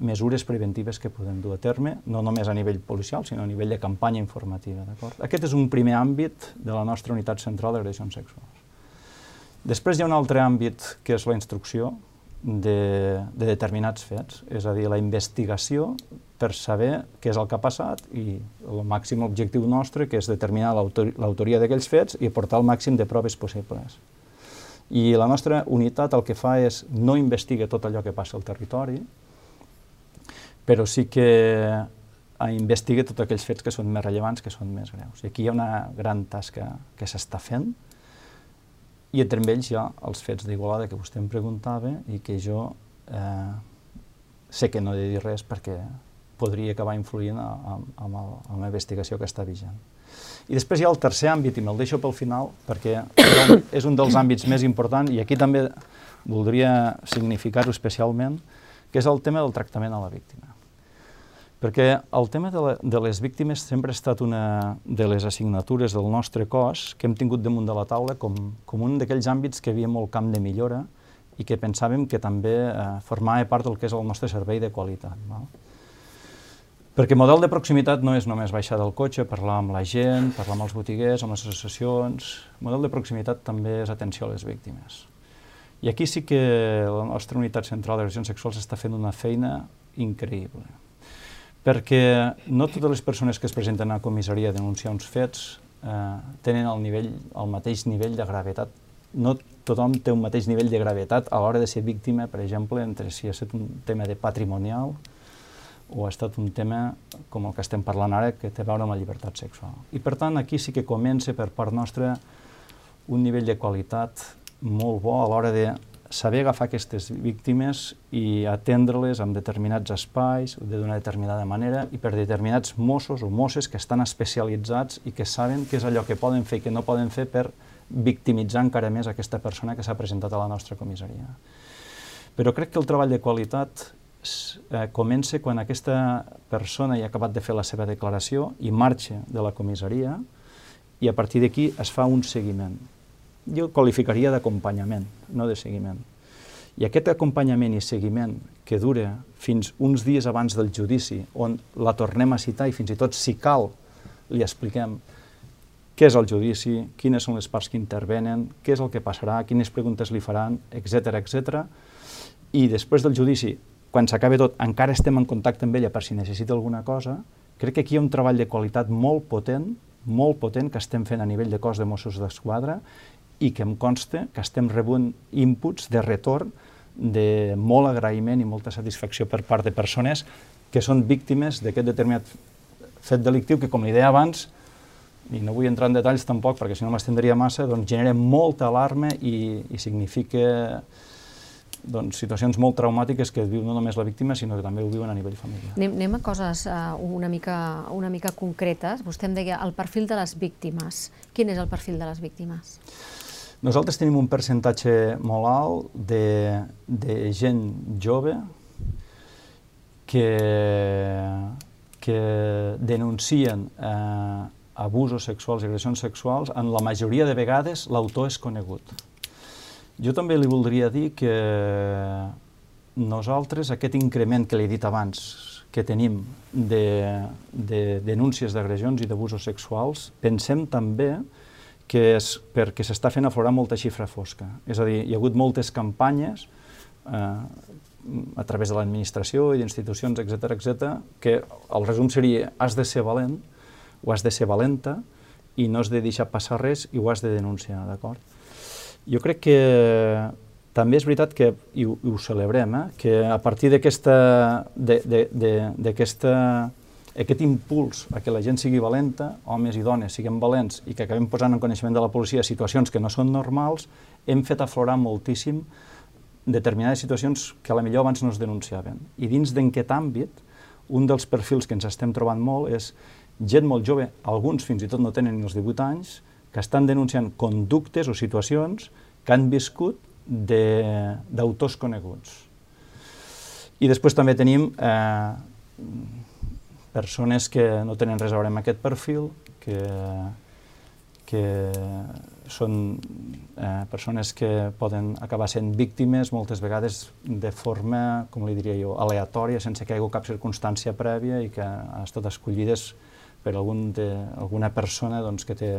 Speaker 2: mesures preventives que podem dur a terme, no només a nivell policial, sinó a nivell de campanya informativa. Aquest és un primer àmbit de la nostra unitat central d'agressions sexuals. Després hi ha un altre àmbit que és la instrucció de, de determinats fets, és a dir, la investigació per saber què és el que ha passat i el màxim objectiu nostre, que és determinar l'autoria d'aquells fets i aportar el màxim de proves possibles. I la nostra unitat el que fa és no investiga tot allò que passa al territori, però sí que investiga tots aquells fets que són més rellevants, que són més greus. I aquí hi ha una gran tasca que s'està fent, i entre ells hi ha els fets d'Igualada que vostè em preguntava i que jo eh, sé que no he de dir res perquè podria acabar influint amb la investigació que està vigent. I després hi ha el tercer àmbit, i me'l deixo pel final, perquè és un dels àmbits més importants, i aquí també voldria significar-ho especialment, que és el tema del tractament a la víctima. Perquè el tema de, la, de les víctimes sempre ha estat una de les assignatures del nostre cos que hem tingut damunt de la taula com, com un d'aquells àmbits que havia molt camp de millora i que pensàvem que també eh, formava part del que és el nostre servei de qualitat. Val? Perquè model de proximitat no és només baixar del cotxe, parlar amb la gent, parlar amb els botiguers, amb les associacions. Model de proximitat també és atenció a les víctimes. I aquí sí que la nostra unitat central d'agressions sexuals està fent una feina increïble. Perquè no totes les persones que es presenten a la comissaria a denunciar uns fets eh, tenen el, nivell, el mateix nivell de gravetat. No tothom té un mateix nivell de gravetat a l'hora de ser víctima, per exemple, entre si ha estat un tema de patrimonial o ha estat un tema com el que estem parlant ara, que té a veure amb la llibertat sexual. I per tant, aquí sí que comença per part nostra un nivell de qualitat molt bo a l'hora de saber agafar aquestes víctimes i atendre-les en determinats espais, d'una determinada manera, i per determinats Mossos o Mosses que estan especialitzats i que saben què és allò que poden fer i que no poden fer per victimitzar encara més aquesta persona que s'ha presentat a la nostra comissaria. Però crec que el treball de qualitat eh, comença quan aquesta persona ja ha acabat de fer la seva declaració i marxa de la comissaria i a partir d'aquí es fa un seguiment jo qualificaria d'acompanyament, no de seguiment. I aquest acompanyament i seguiment que dura fins uns dies abans del judici, on la tornem a citar i fins i tot, si cal, li expliquem què és el judici, quines són les parts que intervenen, què és el que passarà, quines preguntes li faran, etc etc. I després del judici, quan s'acabi tot, encara estem en contacte amb ella per si necessita alguna cosa, crec que aquí hi ha un treball de qualitat molt potent, molt potent que estem fent a nivell de cos de Mossos d'Esquadra i que em consta que estem rebent inputs de retorn de molt agraïment i molta satisfacció per part de persones que són víctimes d'aquest determinat fet delictiu que, com li deia abans, i no vull entrar en detalls tampoc perquè si no m'estendria massa, doncs genera molta alarma i, i significa doncs, situacions molt traumàtiques que viu no només la víctima, sinó que també ho viuen a nivell familiar.
Speaker 1: Anem, anem a coses uh, una, mica, una mica concretes. Vostè em deia el perfil de les víctimes. Quin és el perfil de les víctimes?
Speaker 2: Nosaltres tenim un percentatge molt alt de, de gent jove que, que denuncien eh, abusos sexuals i agressions sexuals, en la majoria de vegades l'autor és conegut. Jo també li voldria dir que nosaltres, aquest increment que li he dit abans, que tenim de, de denúncies d'agressions i d'abusos sexuals, pensem també que és perquè s'està fent aflorar molta xifra fosca. És a dir, hi ha hagut moltes campanyes eh, a través de l'administració i d'institucions, etc etc, que el resum seria has de ser valent o has de ser valenta i no has de deixar passar res i ho has de denunciar, d'acord? Jo crec que també és veritat que, i ho, i ho celebrem, eh, que a partir d'aquesta aquest impuls a que la gent sigui valenta, homes i dones siguem valents i que acabem posant en coneixement de la policia situacions que no són normals, hem fet aflorar moltíssim determinades situacions que a la millor abans no es denunciaven. I dins d'aquest àmbit, un dels perfils que ens estem trobant molt és gent molt jove, alguns fins i tot no tenen ni els 18 anys, que estan denunciant conductes o situacions que han viscut d'autors coneguts. I després també tenim eh, persones que no tenen res a veure amb aquest perfil, que, que són eh, persones que poden acabar sent víctimes moltes vegades de forma, com li diria jo, aleatòria, sense que hi hagi cap circumstància prèvia i que han estat escollides per algun de, alguna persona doncs, que té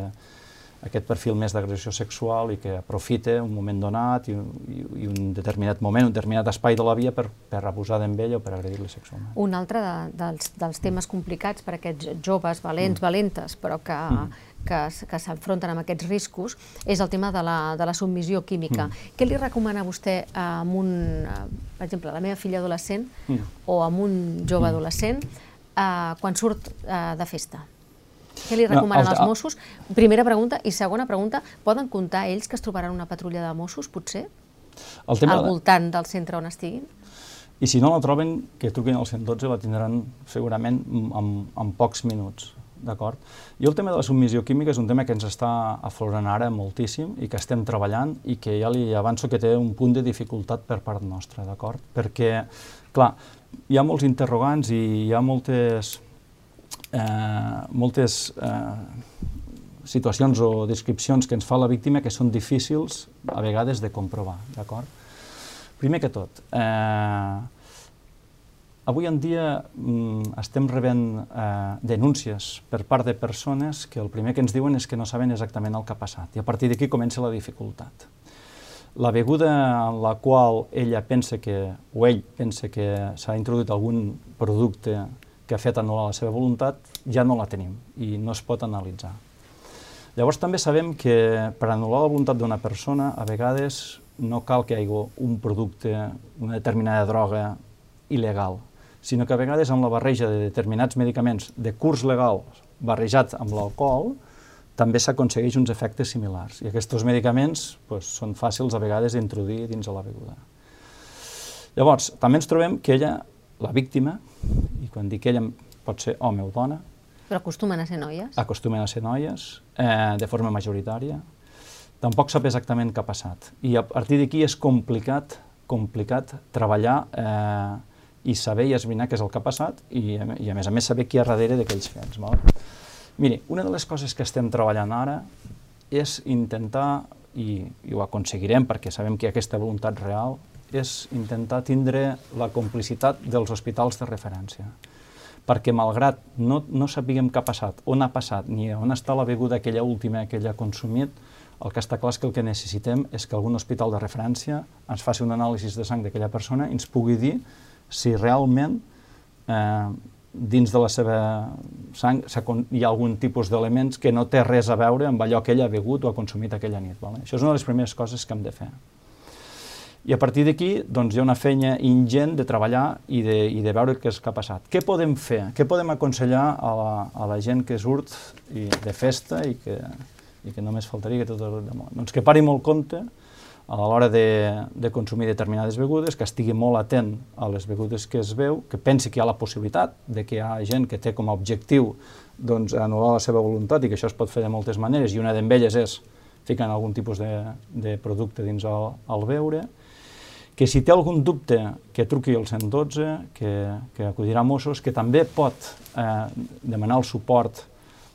Speaker 2: aquest perfil més d'agressió sexual i que aprofita un moment donat i, i, i un determinat moment, un determinat espai de la via per, per abusar d'ell o per agredir-li sexualment.
Speaker 1: Un altre de, dels, dels temes complicats per a aquests joves valents, mm. valentes, però que, mm. que, que s'enfronten amb aquests riscos, és el tema de la, de la submissió química. Mm. Què li recomana vostè amb un, per exemple, la meva filla adolescent mm. o amb un jove mm. adolescent eh, quan surt eh, de festa? Què li recomanen no, els, els Mossos? Primera pregunta. I segona pregunta, poden comptar ells que es trobaran una patrulla de Mossos, potser? El tema al voltant del centre on estiguin?
Speaker 2: I si no la troben, que truquin al 112, la tindran segurament en, en pocs minuts. D'acord? I el tema de la submissió química és un tema que ens està aflorant ara moltíssim i que estem treballant i que ja li avanço que té un punt de dificultat per part nostra, d'acord? Perquè, clar, hi ha molts interrogants i hi ha moltes eh, moltes eh, situacions o descripcions que ens fa la víctima que són difícils a vegades de comprovar, d'acord? Primer que tot, eh, avui en dia mm, estem rebent eh, denúncies per part de persones que el primer que ens diuen és que no saben exactament el que ha passat i a partir d'aquí comença la dificultat. La beguda en la qual ella pensa que, o ell pensa que s'ha introduït algun producte que ha fet anul·lar la seva voluntat, ja no la tenim i no es pot analitzar. Llavors també sabem que per anul·lar la voluntat d'una persona, a vegades no cal que hi hagi un producte, una determinada droga il·legal, sinó que a vegades amb la barreja de determinats medicaments de curs legal barrejats amb l'alcohol, també s'aconsegueix uns efectes similars. I aquests medicaments pues, són fàcils a vegades d'introduir dins de la beguda. Llavors, també ens trobem que ella, la víctima, i quan dic ella pot ser home o dona,
Speaker 1: però acostumen a ser noies?
Speaker 2: Acostumen a ser noies, eh, de forma majoritària. Tampoc sap exactament què ha passat. I a partir d'aquí és complicat, complicat treballar eh, i saber i esbrinar què és el que ha passat i, i a més a més saber qui hi ha darrere d'aquells fets. Val? Miri, una de les coses que estem treballant ara és intentar, i, i ho aconseguirem perquè sabem que hi ha aquesta voluntat real, és intentar tindre la complicitat dels hospitals de referència. Perquè malgrat no, no sapiguem què ha passat, on ha passat, ni on està la beguda aquella última que ella ha consumit, el que està clar és que el que necessitem és que algun hospital de referència ens faci un anàlisi de sang d'aquella persona i ens pugui dir si realment eh, dins de la seva sang hi ha algun tipus d'elements que no té res a veure amb allò que ella ha begut o ha consumit aquella nit. Vale? Això és una de les primeres coses que hem de fer. I a partir d'aquí doncs, hi ha una feina ingent de treballar i de, i de veure què és que ha passat. Què podem fer? Què podem aconsellar a la, a la gent que surt i, de festa i que, i que només faltaria que tot el món? Doncs que pari molt compte a l'hora de, de consumir determinades begudes, que estigui molt atent a les begudes que es veu, que pensi que hi ha la possibilitat de que hi ha gent que té com a objectiu doncs, anul·lar la seva voluntat i que això es pot fer de moltes maneres, i una d'elles és ficant algun tipus de, de producte dins el, el beure, que si té algun dubte que truqui al 112, que, que acudirà a Mossos, que també pot eh, demanar el suport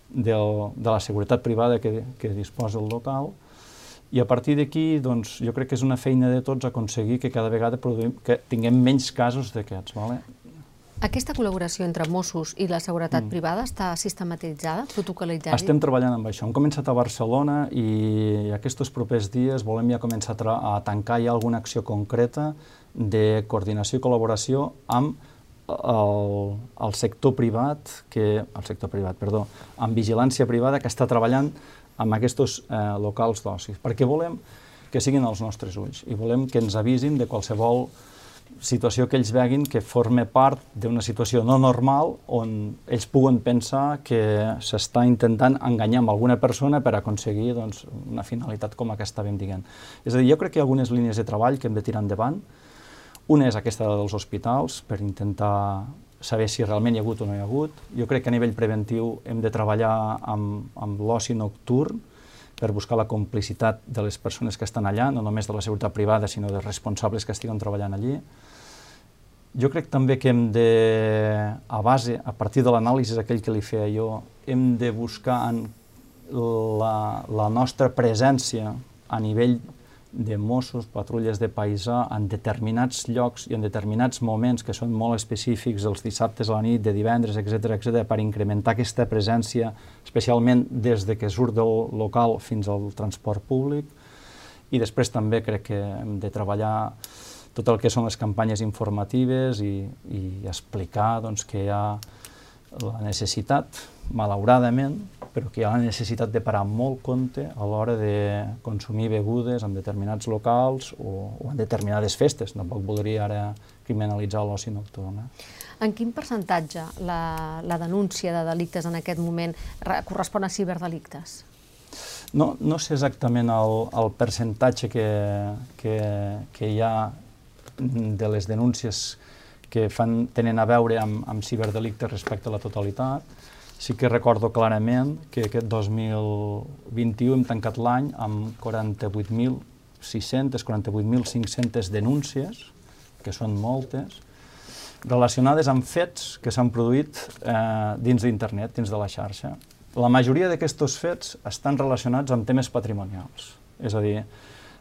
Speaker 2: del, de la seguretat privada que, que disposa el local, i a partir d'aquí doncs, jo crec que és una feina de tots aconseguir que cada vegada produïm, que tinguem menys casos d'aquests. Vale?
Speaker 1: Aquesta col·laboració entre Mossos i la seguretat mm. privada està sistematitzada, protocolitzada?
Speaker 2: Estem treballant amb això. Hem començat a Barcelona i aquests propers dies volem ja començar a, a tancar ja alguna acció concreta de coordinació i col·laboració amb el, el sector privat, que, el sector privat, perdó, amb vigilància privada que està treballant amb aquests eh, locals d'oci, perquè volem que siguin els nostres ulls i volem que ens avisin de qualsevol situació que ells veguin que forma part d'una situació no normal on ells puguen pensar que s'està intentant enganyar amb alguna persona per aconseguir doncs, una finalitat com aquesta ben dient. És a dir, jo crec que hi ha algunes línies de treball que hem de tirar endavant. Una és aquesta dels hospitals, per intentar saber si realment hi ha hagut o no hi ha hagut. Jo crec que a nivell preventiu hem de treballar amb, amb l'oci nocturn, per buscar la complicitat de les persones que estan allà, no només de la seguretat privada, sinó dels responsables que estiguen treballant allí. Jo crec també que hem de, a base, a partir de l'anàlisi aquell que li feia jo, hem de buscar en la, la nostra presència a nivell de Mossos, patrulles de paisà, en determinats llocs i en determinats moments que són molt específics, els dissabtes a la nit, de divendres, etc etc, per incrementar aquesta presència, especialment des de que surt del local fins al transport públic. I després també crec que hem de treballar tot el que són les campanyes informatives i, i explicar doncs, que hi ha la necessitat, malauradament, però que hi ha la necessitat de parar molt compte a l'hora de consumir begudes en determinats locals o, o en determinades festes. Tampoc voldria ara criminalitzar l'oci nocturn. Eh?
Speaker 1: En quin percentatge la, la denúncia de delictes en aquest moment correspon a ciberdelictes?
Speaker 2: No, no sé exactament el, el percentatge que, que, que hi ha de les denúncies que fan, tenen a veure amb, amb ciberdelictes respecte a la totalitat. Sí que recordo clarament que aquest 2021 hem tancat l'any amb 48.600, 48.500 denúncies, que són moltes, relacionades amb fets que s'han produït eh, dins d'internet, dins de la xarxa. La majoria d'aquests fets estan relacionats amb temes patrimonials, és a dir,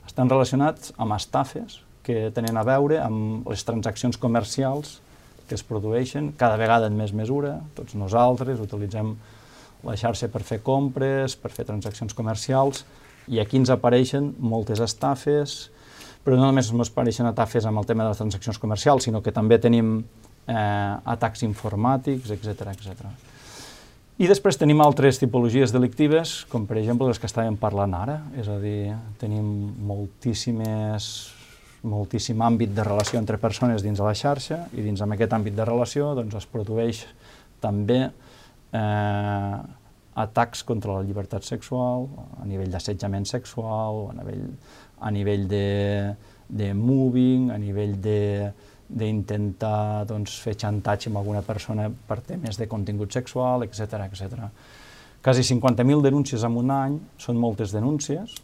Speaker 2: estan relacionats amb estafes, que tenen a veure amb les transaccions comercials que es produeixen cada vegada en més mesura. Tots nosaltres utilitzem la xarxa per fer compres, per fer transaccions comercials, i aquí ens apareixen moltes estafes, però no només ens apareixen estafes amb el tema de les transaccions comercials, sinó que també tenim eh, atacs informàtics, etc etc. I després tenim altres tipologies delictives, com per exemple les que estàvem parlant ara, és a dir, tenim moltíssimes moltíssim àmbit de relació entre persones dins de la xarxa i dins d'aquest àmbit de relació doncs, es produeix també eh, atacs contra la llibertat sexual, a nivell d'assetjament sexual, a nivell, a nivell de, de moving, a nivell de, d'intentar doncs, fer xantatge amb alguna persona per temes de contingut sexual, etc etc. Quasi 50.000 denúncies en un any, són moltes denúncies,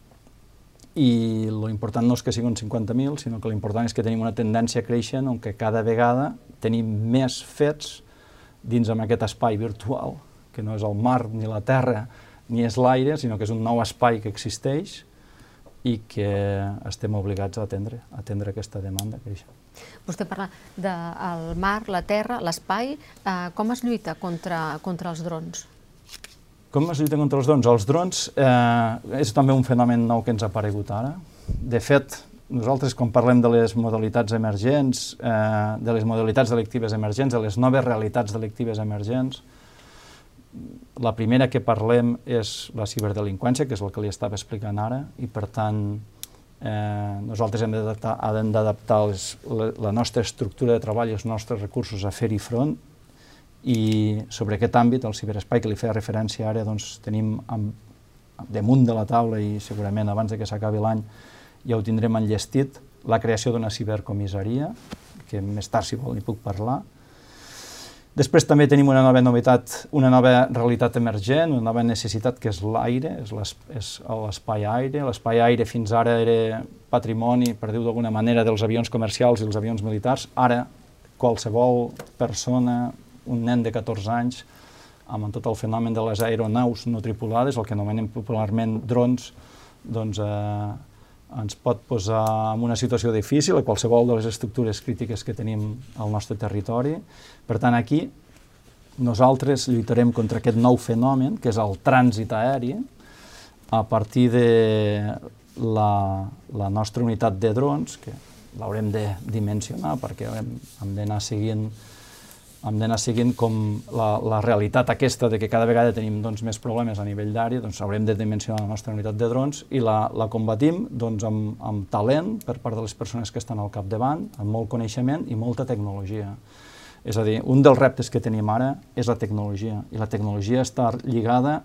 Speaker 2: i l'important no és que siguin 50.000, sinó que l'important és que tenim una tendència creixent on que cada vegada tenim més fets dins amb aquest espai virtual, que no és el mar ni la terra ni és l'aire, sinó que és un nou espai que existeix i que estem obligats a atendre, a atendre aquesta demanda creixent.
Speaker 1: Vostè parla del mar, la terra, l'espai. Eh, com es lluita contra, contra els drons?
Speaker 2: Com es lluita contra els drons? Els drons eh, és també un fenomen nou que ens ha aparegut ara. De fet, nosaltres quan parlem de les modalitats emergents, eh, de les modalitats delictives emergents, de les noves realitats delictives emergents, la primera que parlem és la ciberdelinqüència, que és el que li estava explicant ara, i per tant eh, nosaltres hem d'adaptar la, nostra estructura de treball i els nostres recursos a fer-hi front i sobre aquest àmbit, el ciberespai que li feia referència ara, doncs tenim amb, damunt de la taula i segurament abans de que s'acabi l'any ja ho tindrem enllestit, la creació d'una cibercomissaria, que més tard, si vol, n'hi puc parlar, Després també tenim una nova novetat, una nova realitat emergent, una nova necessitat que és l'aire, és l'espai aire. L'espai aire fins ara era patrimoni, per dir-ho d'alguna manera, dels avions comercials i els avions militars. Ara, qualsevol persona, un nen de 14 anys, amb tot el fenomen de les aeronaus no tripulades, el que anomenem popularment drons, doncs eh, ens pot posar en una situació difícil a qualsevol de les estructures crítiques que tenim al nostre territori. Per tant, aquí nosaltres lluitarem contra aquest nou fenomen, que és el trànsit aeri, a partir de la, la nostra unitat de drons, que l'haurem de dimensionar perquè hem, hem d'anar seguint hem d'anar seguint com la, la realitat aquesta de que cada vegada tenim doncs, més problemes a nivell d'àrea, doncs haurem de dimensionar la nostra unitat de drons i la, la combatim doncs, amb, amb talent per part de les persones que estan al capdavant, amb molt coneixement i molta tecnologia. És a dir, un dels reptes que tenim ara és la tecnologia, i la tecnologia està lligada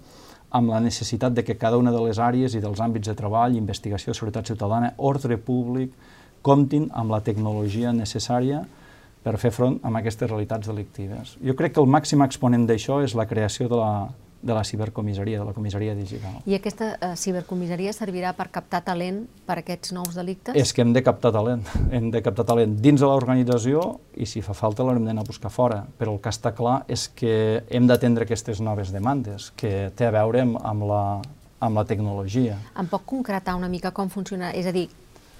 Speaker 2: amb la necessitat de que cada una de les àrees i dels àmbits de treball, investigació, seguretat ciutadana, ordre públic, comptin amb la tecnologia necessària per fer front a aquestes realitats delictives. Jo crec que el màxim exponent d'això és la creació de la, de la cibercomissaria, de la comissaria digital.
Speaker 1: I aquesta eh, cibercomissaria servirà per captar talent per aquests nous delictes?
Speaker 2: És que hem de captar talent, hem de captar talent dins de l'organització i si fa falta l'haurem d'anar a buscar fora, però el que està clar és que hem d'atendre aquestes noves demandes, que té a veure amb, amb, la, amb la tecnologia.
Speaker 1: Em pot concretar una mica com funciona? És a dir,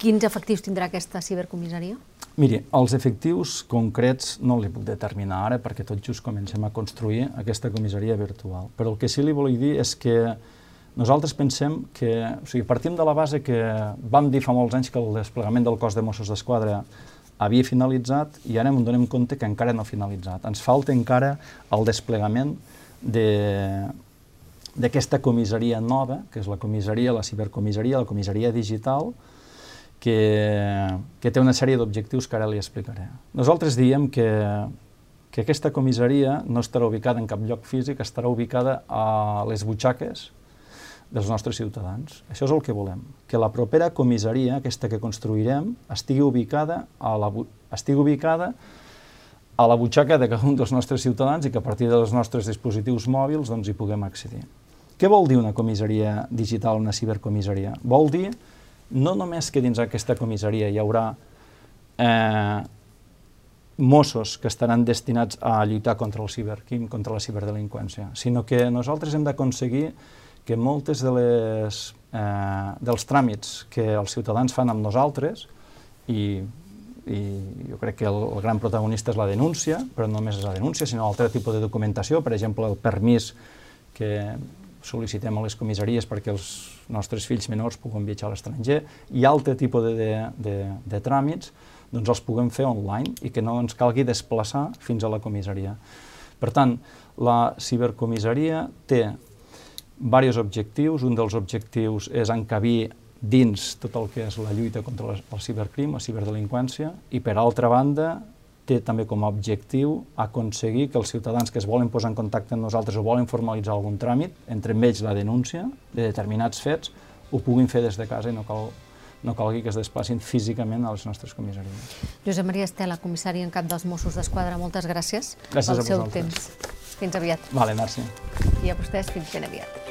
Speaker 1: quins efectius tindrà aquesta cibercomissaria?
Speaker 2: Miri, els efectius concrets no li puc determinar ara perquè tot just comencem a construir aquesta comissaria virtual. Però el que sí li vull dir és que nosaltres pensem que, o sigui, partim de la base que vam dir fa molts anys que el desplegament del cos de Mossos d'Esquadra havia finalitzat i ara ens donem compte que encara no ha finalitzat. Ens falta encara el desplegament d'aquesta comissaria nova, que és la comissaria, la cibercomissaria, la comissaria digital, que, que té una sèrie d'objectius que ara li explicaré. Nosaltres diem que, que aquesta comissaria no estarà ubicada en cap lloc físic, estarà ubicada a les butxaques dels nostres ciutadans. Això és el que volem, que la propera comissaria, aquesta que construirem, estigui ubicada a la, estigui ubicada a la butxaca de cada un dels nostres ciutadans i que a partir dels nostres dispositius mòbils doncs, hi puguem accedir. Què vol dir una comissaria digital, una cibercomissaria? Vol dir no només que dins aquesta comissaria hi haurà eh, Mossos que estaran destinats a lluitar contra el ciberquim, contra la ciberdelinqüència, sinó que nosaltres hem d'aconseguir que moltes de les, eh, dels tràmits que els ciutadans fan amb nosaltres, i, i jo crec que el, el gran protagonista és la denúncia, però no només és la denúncia, sinó altre tipus de documentació, per exemple, el permís que sol·licitem a les comissaries perquè els nostres fills menors puguen viatjar a l'estranger i altre tipus de, de, de, de tràmits, doncs els puguem fer online i que no ens calgui desplaçar fins a la comissaria. Per tant, la cibercomissaria té diversos objectius. Un dels objectius és encabir dins tot el que és la lluita contra el cibercrim, la ciberdelinqüència, i per altra banda té també com a objectiu aconseguir que els ciutadans que es volen posar en contacte amb nosaltres o volen formalitzar algun tràmit, entre ells la denúncia de determinats fets, ho puguin fer des de casa i no, cal, no calgui que es desplacin físicament a les nostres comissaries.
Speaker 1: Josep Maria Estela, comissari en cap dels Mossos d'Esquadra, moltes gràcies,
Speaker 2: gràcies
Speaker 1: pel seu temps. Fins aviat.
Speaker 2: Vale, merci.
Speaker 1: I a vostès fins ben aviat.